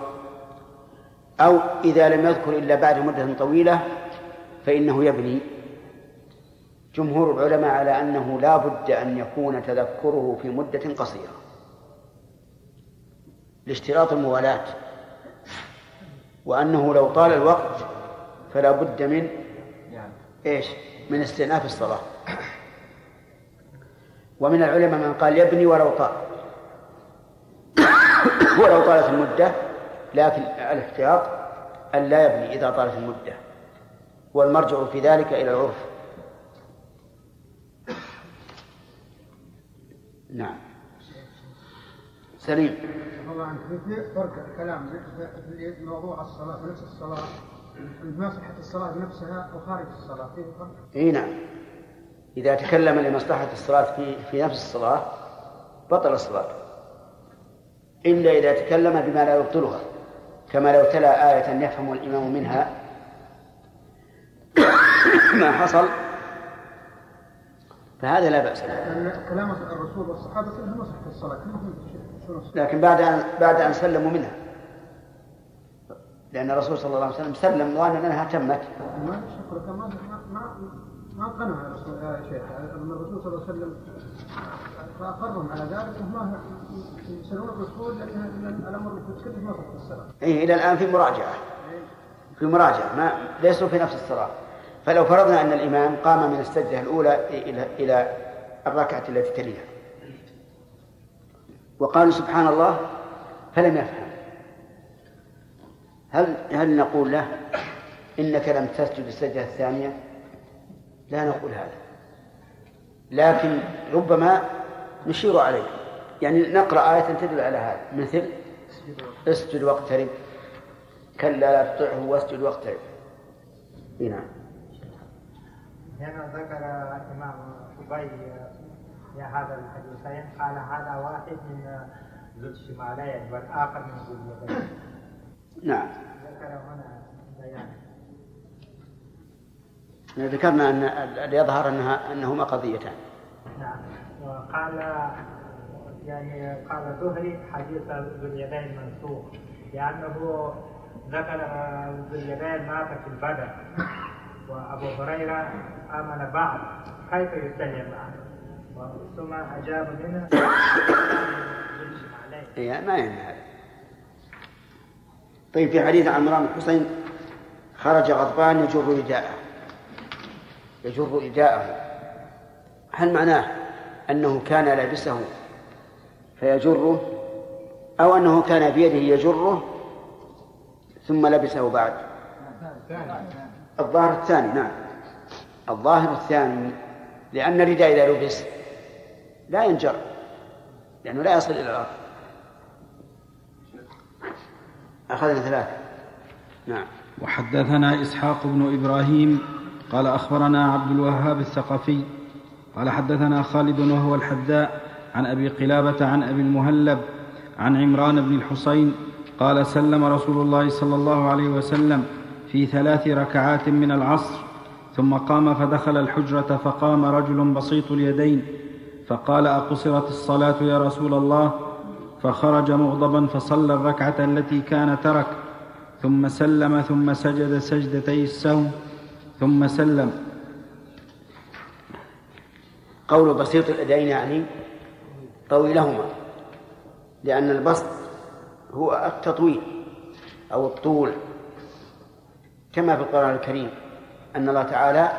أو إذا لم يذكر إلا بعد مدة طويلة فإنه يبني. جمهور العلماء على أنه لا بد أن يكون تذكره في مدة قصيرة. لاشتراط الموالاة. وأنه لو طال الوقت فلا بد من إيش؟ من استئناف الصلاة. ومن العلماء من قال يبني ولو طال. [coughs] ولو طالت المدة لكن الاحتياط أن لا يبني إذا طالت المدة. والمرجع في ذلك إلى العرف. نعم. سليم. طبعا في فرق الكلام في موضوع الصلاة في نفس الصلاة ما صحة الصلاة بنفسها وخارج الصلاة في فرق؟ إي نعم. إذا تكلم لمصلحة الصلاة في في نفس الصلاة بطل الصلاة. إلا إذا تكلم بما لا يبطلها كما لو تلا آية يفهم الإمام منها. [coughs] ما حصل؟ فهذا لا بأس به. كلام الرسول والصحابة كلهم صحة الصلاة لكن بعد أن بعد أن سلموا منها لأن الرسول صلى الله عليه وسلم سلم ظانا أنها تمت. ما ما ما ما قنع الرسول يا شيخ أن الرسول صلى الله عليه وسلم فأقرهم على ذلك وهم يسألون الرسول لأن الأمر كله ما صح الصلاة. إيه إلى الآن في مراجعة. في مراجعة ما ليسوا في نفس الصلاة. فلو فرضنا أن الإمام قام من السجدة الأولى إلى إلى الركعة التي تليها وقالوا سبحان الله فلم يفهم. هل هل نقول له إنك لم تسجد السجدة الثانية؟ لا نقول هذا. لكن ربما نشير عليه. يعني نقرأ آية تدل على هذا. مثل اسجد واقترب. كلا لا تطعه واسجد واقترب. نعم. هنا ذكر في هذا الحديثين قال هذا واحد من ذو الشمالين والآخر من ذو اليدين نعم. ذكر هنا بيان. ذكرنا أن يظهر أنها أنهما قضيتان. نعم. وقال يعني قال الزهري حديث ذو اليدين منسوخ لأنه ذكر ذو اليدين مات في البدر. وأبو هريرة آمن بعد كيف يسلم معه ثم أجاب إيه ما يعني هذا. طيب في حديث عمران بن حسين خرج غضبان يجر رداءه. يجر رداءه. هل معناه أنه كان لابسه فيجره؟ أو أنه كان بيده يجره ثم لبسه بعد؟ الظاهر الثاني نعم. الظاهر الثاني لأن الرداء إذا لبس لا ينجر لأنه لا يصل إلى الأرض. أخذنا ثلاثة. نعم. وحدثنا إسحاق بن إبراهيم قال أخبرنا عبد الوهاب الثقفي قال حدثنا خالد وهو الحذاء عن أبي قلابة عن أبي المهلب عن عمران بن الحصين قال سلم رسول الله صلى الله عليه وسلم في ثلاث ركعات من العصر ثم قام فدخل الحجرة فقام رجل بسيط اليدين فقال أقصرت الصلاة يا رسول الله؟ فخرج مغضبا فصلى الركعة التي كان ترك ثم سلم ثم سجد سجدتي السهو ثم سلم. قول بسيط اليدين يعني طويلهما لأن البسط هو التطويل أو الطول كما في القرآن الكريم أن الله تعالى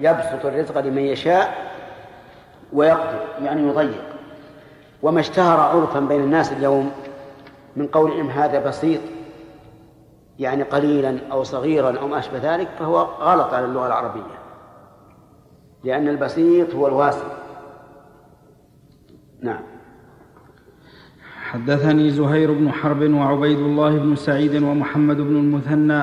يبسط الرزق لمن يشاء ويقدر يعني يضيق. وما اشتهر عرفا بين الناس اليوم من قولهم هذا بسيط يعني قليلا أو صغيرا أو ما أشبه ذلك فهو غلط على اللغة العربية. لأن البسيط هو الواسع. نعم. حدثني زهير بن حرب وعبيد الله بن سعيد ومحمد بن المثنى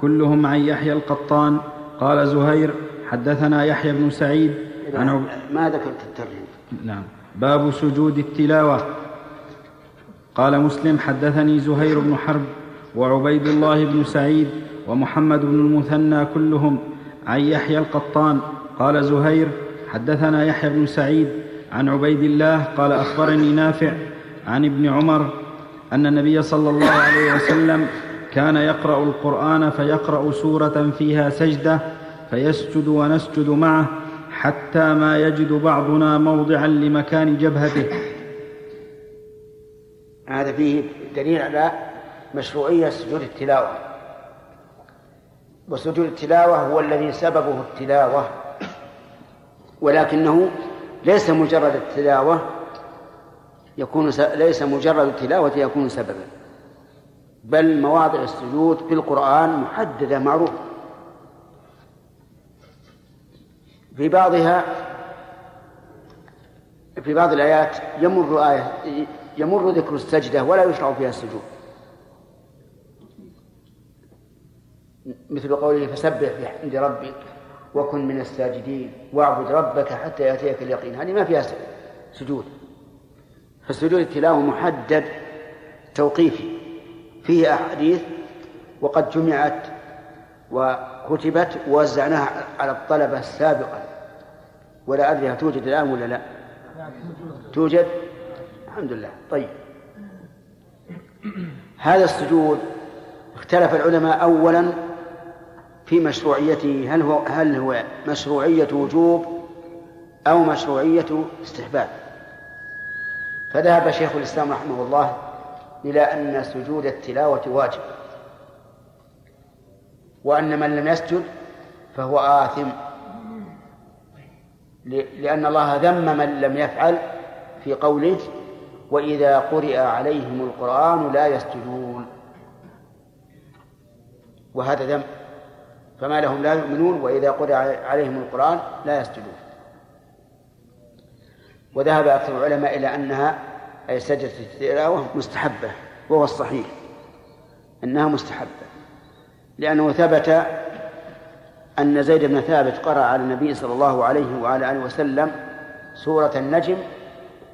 كلهم عن يحيى القطان. قال زهير حدثنا يحيى بن سعيد عب... ما ذكرت الترجمة نعم. باب سجود التلاوة. قال مسلم حدثني زهير بن حرب وعبيد الله بن سعيد ومحمد بن المثنى كلهم عن يحيى القطان. قال زهير حدثنا يحيى بن سعيد عن عبيد الله قال أخبرني نافع عن ابن عمر أن النبي صلى الله عليه وسلم كان يقرأ القرآن فيقرأ سورة فيها سجدة فيسجد ونسجد معه حتى ما يجد بعضنا موضعا لمكان جبهته. هذا فيه دليل على مشروعية سجود التلاوة. وسجود التلاوة هو الذي سببه التلاوة. ولكنه ليس مجرد التلاوة يكون س... ليس مجرد التلاوة يكون سببا بل مواضع السجود في القرآن محددة معروفة. في بعضها في بعض الآيات يمر آية يمر ذكر السجدة ولا يشرع فيها السجود. مثل قوله فسبح بحمد ربك وكن من الساجدين واعبد ربك حتى يأتيك اليقين. هذه ما فيها سجود. فسجود التلاوة محدد توقيفي. فيه أحاديث وقد جمعت وكتبت ووزعناها على الطلبة سابقا ولا أدري هل توجد الآن ولا لا. توجد؟ الحمد لله. طيب. هذا السجود اختلف العلماء أولا في مشروعيته. هل هو هل هو مشروعية وجوب أو مشروعية استحباب؟ فذهب شيخ الإسلام رحمه الله إلى أن سجود التلاوة واجب. وأن من لم يسجد فهو آثم. لأن الله ذم من لم يفعل في قوله وإذا قرئ عليهم القرآن لا يسجدون. وهذا ذم. فما لهم لا يؤمنون وإذا قرئ عليهم القرآن لا يسجدون. وذهب أكثر العلماء إلى أنها أي سجدة التلاوة مستحبة وهو الصحيح أنها مستحبة. لأنه ثبت أن زيد بن ثابت قرأ على النبي صلى الله عليه وعلى آله وسلم سورة النجم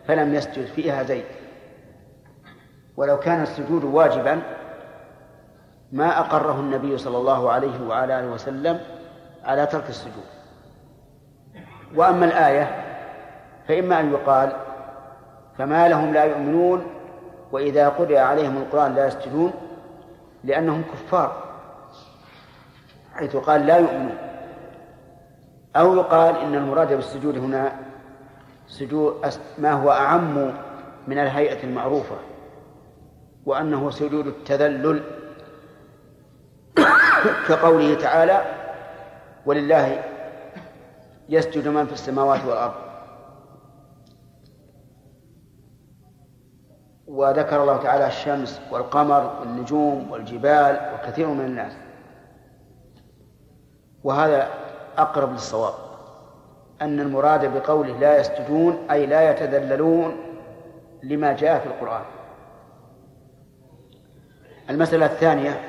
فلم يسجد فيها زيد. ولو كان السجود واجبا ما أقره النبي صلى الله عليه وعلى آله وسلم على ترك السجود. وأما الآية فإما أن يقال فما لهم لا يؤمنون وإذا قرئ عليهم القرآن لا يسجدون لأنهم كفار. حيث قال لا يؤمنون. أو يقال إن المراد بالسجود هنا سجود ما هو أعم من الهيئة المعروفة وأنه سجود التذلل [coughs] كقوله تعالى ولله يسجد من في السماوات والأرض. وذكر الله تعالى الشمس والقمر والنجوم والجبال وكثير من الناس. وهذا أقرب للصواب أن المراد بقوله لا يسجدون أي لا يتذللون لما جاء في القرآن. المسألة الثانية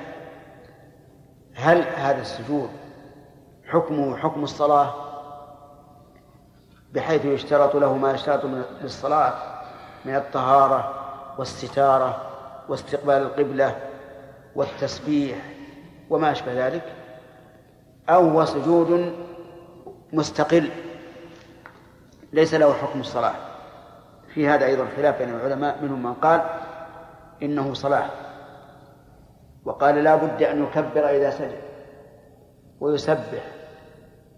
هل هذا السجود حكمه حكم الصلاة؟ بحيث يشترط له ما يشترط للصلاة من الطهارة والستارة واستقبال القبلة والتسبيح وما أشبه ذلك؟ أو سجود مستقل. ليس له حكم الصلاة. في هذا أيضا خلاف بين العلماء منهم من قال إنه صلاة. وقال لا بد أن يكبر إذا سجد ويسبح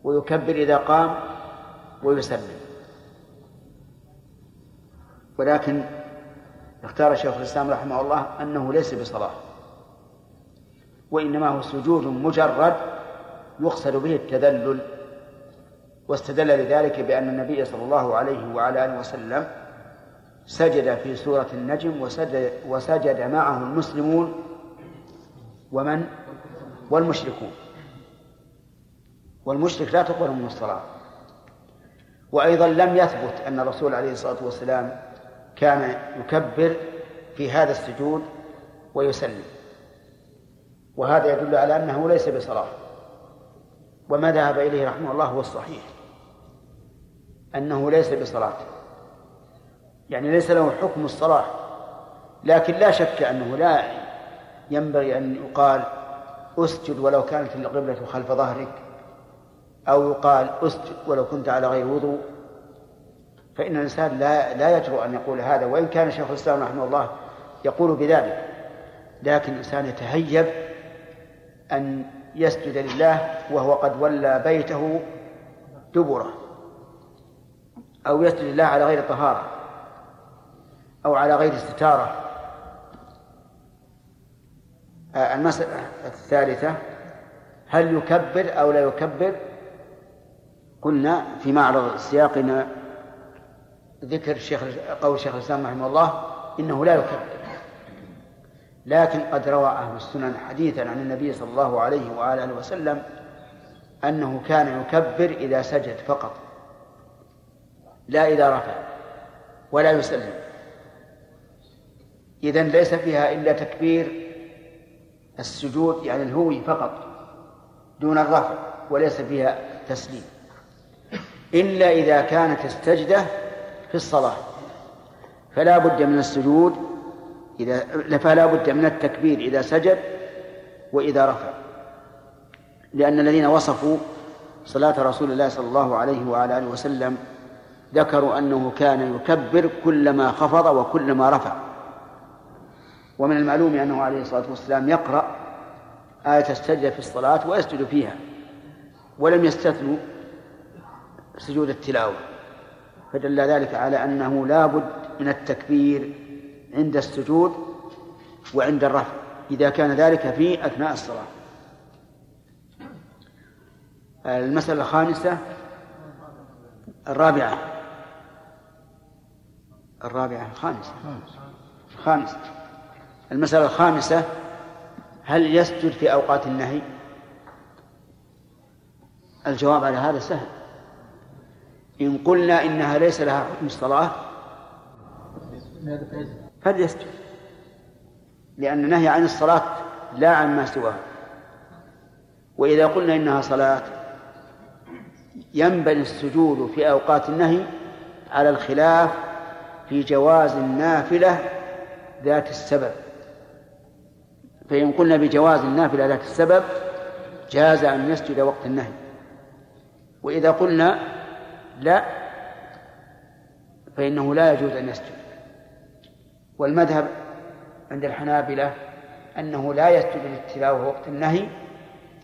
ويكبر إذا قام ويسلم. ولكن اختار شيخ الإسلام رحمه الله أنه ليس بصلاة وإنما هو سجود مجرد يقصد به التذلل واستدل لذلك بأن النبي صلى الله عليه وعلى آله وسلم سجد في سورة النجم وسجد, وسجد معه المسلمون ومن؟ والمشركون. والمشرك لا تقبل من الصلاة. وأيضا لم يثبت أن الرسول عليه الصلاة والسلام كان يكبر في هذا السجود ويسلم. وهذا يدل على أنه ليس بصلاة. وما ذهب إليه رحمه الله هو الصحيح. أنه ليس بصلاة. يعني ليس له حكم الصلاة. لكن لا شك أنه لا ينبغي أن يقال أسجد ولو كانت القبلة خلف ظهرك أو يقال أسجد ولو كنت على غير وضوء. فإن الإنسان لا لا يجرؤ أن يقول هذا وإن كان شيخ الإسلام رحمه الله يقول بذلك. لكن الإنسان يتهيب أن يسجد لله وهو قد ولى بيته دبره. أو يسجد لله على غير طهارة. أو على غير استتارة. آه، المسألة الثالثة هل يكبر أو لا يكبر؟ قلنا في معرض سياقنا ذكر الشيخ قول الشيخ الإسلام رحمه الله إنه لا يكبر. لكن قد روى أهل السنن حديثا عن النبي صلى الله عليه وآله وسلم أنه كان يكبر إذا سجد فقط لا إذا رفع ولا يسلم. إذن ليس فيها إلا تكبير السجود يعني الهوي فقط دون الرفع وليس فيها تسليم. إلا إذا كانت السجدة في الصلاة فلا بد من السجود إذا فلا بد من التكبير إذا سجد وإذا رفع. لأن الذين وصفوا صلاة رسول الله صلى الله عليه وعلى آله وسلم ذكروا أنه كان يكبر كلما خفض وكلما رفع. ومن المعلوم أنه عليه الصلاة والسلام يقرأ آية السجدة في الصلاة ويسجد فيها ولم يستثنوا سجود التلاوة. فدل ذلك على أنه لا بد من التكبير عند السجود وعند الرفع إذا كان ذلك في أثناء الصلاة. المسألة الخامسة الرابعة. الرابعة الخامسة. الخامسة. المسألة الخامسة هل يسجد في أوقات النهي؟ الجواب على هذا سهل. إن قلنا إنها ليس لها حكم الصلاة فليسجد. لأن النهي عن الصلاة لا عن ما سواه. وإذا قلنا إنها صلاة ينبني السجود في أوقات النهي على الخلاف في جواز النافلة ذات السبب. فإن قلنا بجواز النافلة ذات السبب جاز أن يسجد وقت النهي. وإذا قلنا لا فإنه لا يجوز أن يسجد. والمذهب عند الحنابلة أنه لا يسجد للتلاوة وقت النهي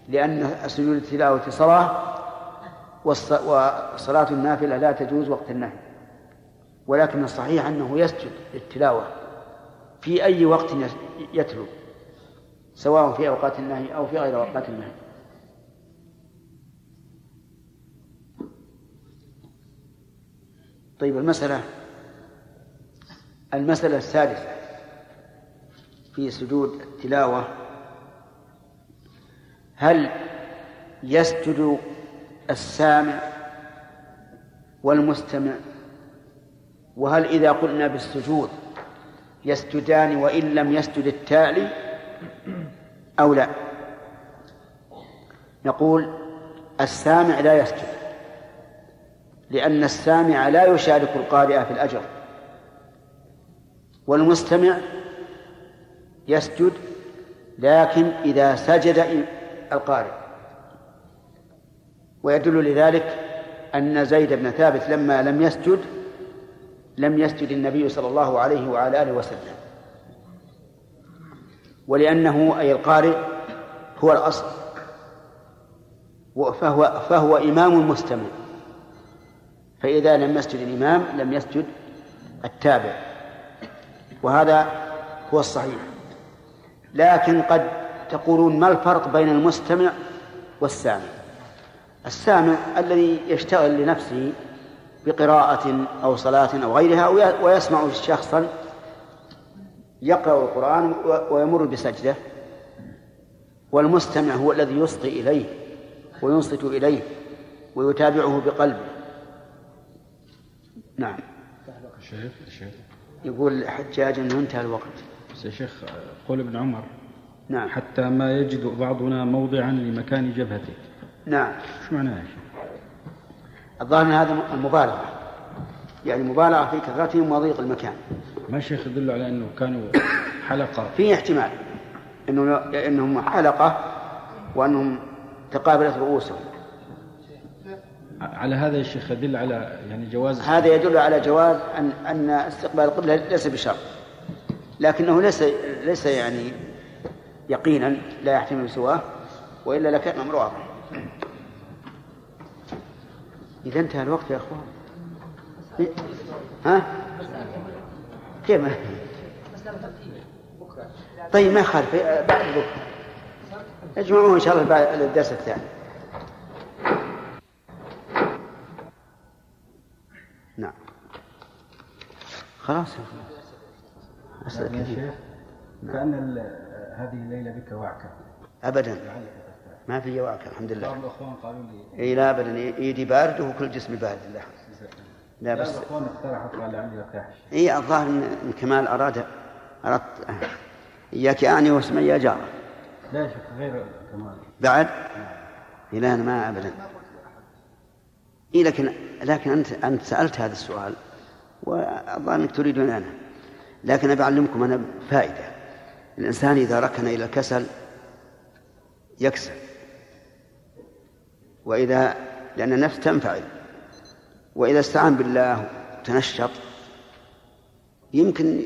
لأن سجود التلاوة صلاة وصلاة النافلة لا تجوز وقت النهي. ولكن الصحيح أنه يسجد للتلاوة في أي وقت يتلو سواء في أوقات النهي أو في غير أوقات النهي. طيب المسألة المسألة الثالثة في سجود التلاوة هل يسجد السامع والمستمع؟ وهل إذا قلنا بالسجود يسجدان وإن لم يسجد التالي أو لا؟ نقول السامع لا يسجد لأن السامع لا يشارك القارئ في الأجر. والمستمع يسجد لكن إذا سجد القارئ. ويدل لذلك أن زيد بن ثابت لما لم يسجد لم يسجد النبي صلى الله عليه وعلى آله وسلم. ولأنه أي القارئ هو الأصل. فهو فهو إمام مستمع. فإذا لم يسجد الإمام لم يسجد التابع. وهذا هو الصحيح. لكن قد تقولون ما الفرق بين المستمع والسامع؟ السامع الذي يشتغل لنفسه بقراءة أو صلاة أو غيرها ويسمع شخصا يقرأ القرآن ويمر بسجدة والمستمع هو الذي يصغي إليه وينصت إليه ويتابعه بقلبه. نعم. الشيخ الشيخ يقول حجاج إنه انتهى الوقت. بس يا شيخ قول ابن عمر. نعم. حتى ما يجد بعضنا موضعا لمكان جبهته نعم. إيش معناه يا شيخ؟ الظاهر هذا المبالغة. يعني مبالغة في كثرتهم وضيق المكان. ما الشيخ يدل على إنه كانوا حلقة؟ في احتمال انه إنهم حلقة وأنهم تقابلت رؤوسهم. على هذا يا شيخ يدل على يعني جواز هذا يدل على جواز ان أن استقبال القبلة ليس بشرط. لكنه ليس ليس يعني يقينا لا يحتمل سواه وإلا لكان أمر واضح. إذا انتهى الوقت يا أخوان. ها؟ كيف؟ ما طيب ما يخالف بعد بكره اجمعوه إن شاء الله بعد الدرس الثاني. خلاص. يا شيخ. كأن هذه الليلة بك وعكة أبدا. ما في وعكة الحمد لله. بعض الأخوان قالوا لي إي لا ابدا. ايدي بارد وكل جسمي بارد لا. لا بعض بس. الأخوان اقترحوا قال لعلي ارتاح إي الظاهر إن كمال أراد أردت. إياك آني واسمي يا جاره لا يا شيخ غير كمال. بعد؟ لا أنا ما ابدا. إي لكن لكن انت أنت سألت هذا السؤال. والظاهر انك تريدون أنا. لكن ابي اعلمكم أنا فائدة. الإنسان إذا ركن إلى الكسل يكسل. وإذا لأن النفس تنفعل. وإذا استعان بالله وتنشط يمكن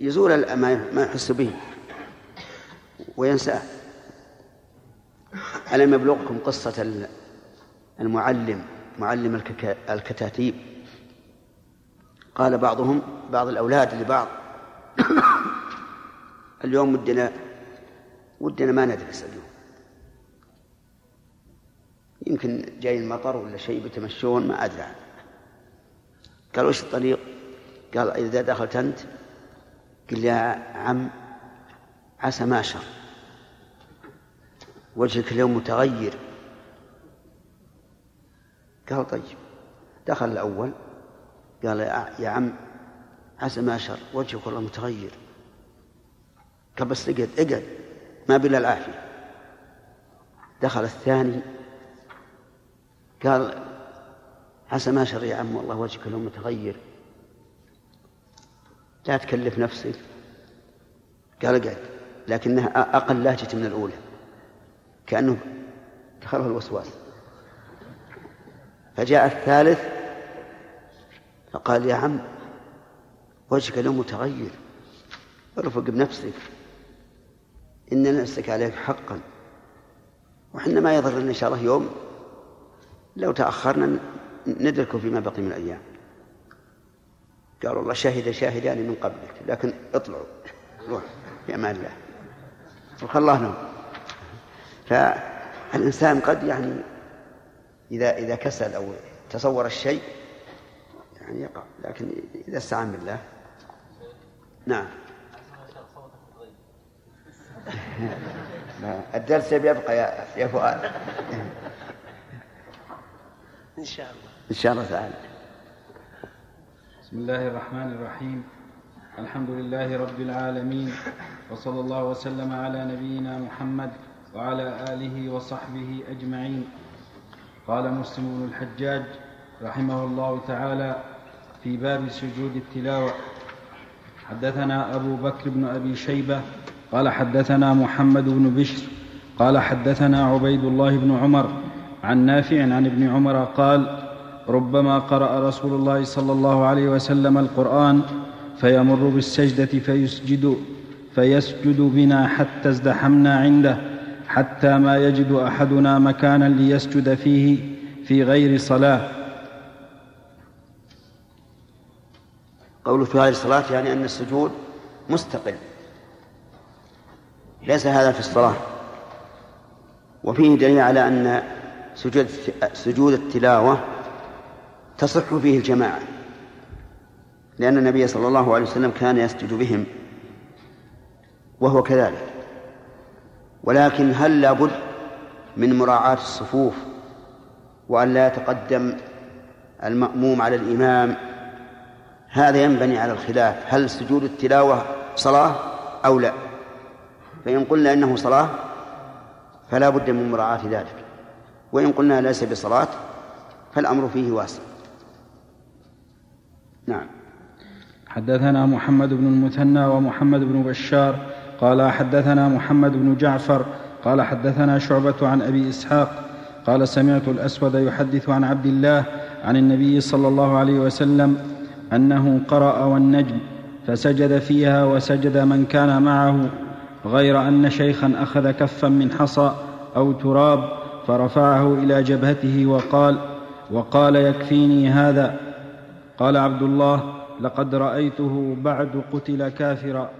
يزول ما يحس به. وينساه. ألم يبلغكم قصة المعلم معلم الكتاتيب؟ قال بعضهم بعض الأولاد لبعض [coughs] اليوم ودنا ودنا ما ندرس اليوم. يمكن جاي المطر ولا شيء بتمشون ما أدري. قال وش الطريق؟ قال إذا دخلت أنت؟ قل يا عم عسى ما شر وجهك اليوم متغير. قال طيب. دخل الأول. قال يا عم عسى ما شر وجهك والله متغير. قال بس اقعد اقعد ما بلا العافية. دخل الثاني قال عسى ما شر يا عم والله وجهك اليوم متغير. لا تكلف نفسك. قال اقعد. لكنها أقل لهجة من الأولى. كأنه دخله الوسواس. فجاء الثالث فقال يا عم وجهك اليوم متغير ارفق بنفسك. إن نفسك عليك حقا. وحنا ما يضر لنا إن شاء الله يوم لو تأخرنا ندركه فيما بقي من الأيام. قال والله شهد شاهدان من قبلك لكن اطلعوا روح في أمان الله. سبحان الله نوم فالإنسان قد يعني إذا إذا كسل أو تصور الشيء يعني يقع. لكن إذا استعان بالله. نعم. [laughs] الدرس يبقى يا يا فؤاد. إن شاء الله. إن شاء الله تعالى. بسم الله الرحمن الرحيم. الحمد لله رب العالمين. وصلى الله وسلم على نبينا محمد وعلى آله وصحبه أجمعين. قال مسلم بن الحجاج رحمه الله تعالى في باب سجود التلاوة. حدثنا أبو بكر بن أبي شيبة قال حدثنا محمد بن بشر قال حدثنا عبيد الله بن عمر عن نافع عن ابن عمر قال ربما قرأ رسول الله صلى الله عليه وسلم القرآن فيمر بالسجدة فيسجد فيسجد بنا حتى ازدحمنا عنده حتى ما يجد أحدنا مكانا ليسجد فيه في غير صلاة. قوله في هذه الصلاة يعني أن السجود مستقل. ليس هذا في الصلاة. وفيه دليل على أن سجود سجود التلاوة تصح فيه الجماعة. لأن النبي صلى الله عليه وسلم كان يسجد بهم. وهو كذلك. ولكن هل لابد من مراعاة الصفوف؟ وأن لا يتقدم المأموم على الإمام هذا ينبني على الخلاف. هل سجود التلاوة صلاة أو لا؟ فإن قلنا إنه صلاة فلا بد من مراعاة ذلك. وإن قلنا ليس بصلاة فالأمر فيه واسع. نعم. حدثنا محمد بن المثنى ومحمد بن بشار. قال حدثنا محمد بن جعفر. قال حدثنا شعبة عن أبي إسحاق. قال سمعت الأسود يحدث عن عبد الله عن النبي صلى الله عليه وسلم أنه قرأ والنجم فسجد فيها وسجد من كان معه غير أن شيخا أخذ كفا من حصى أو تراب فرفعه إلى جبهته وقال وقال يكفيني هذا. قال عبد الله لقد رأيته بعد قتل كافرا.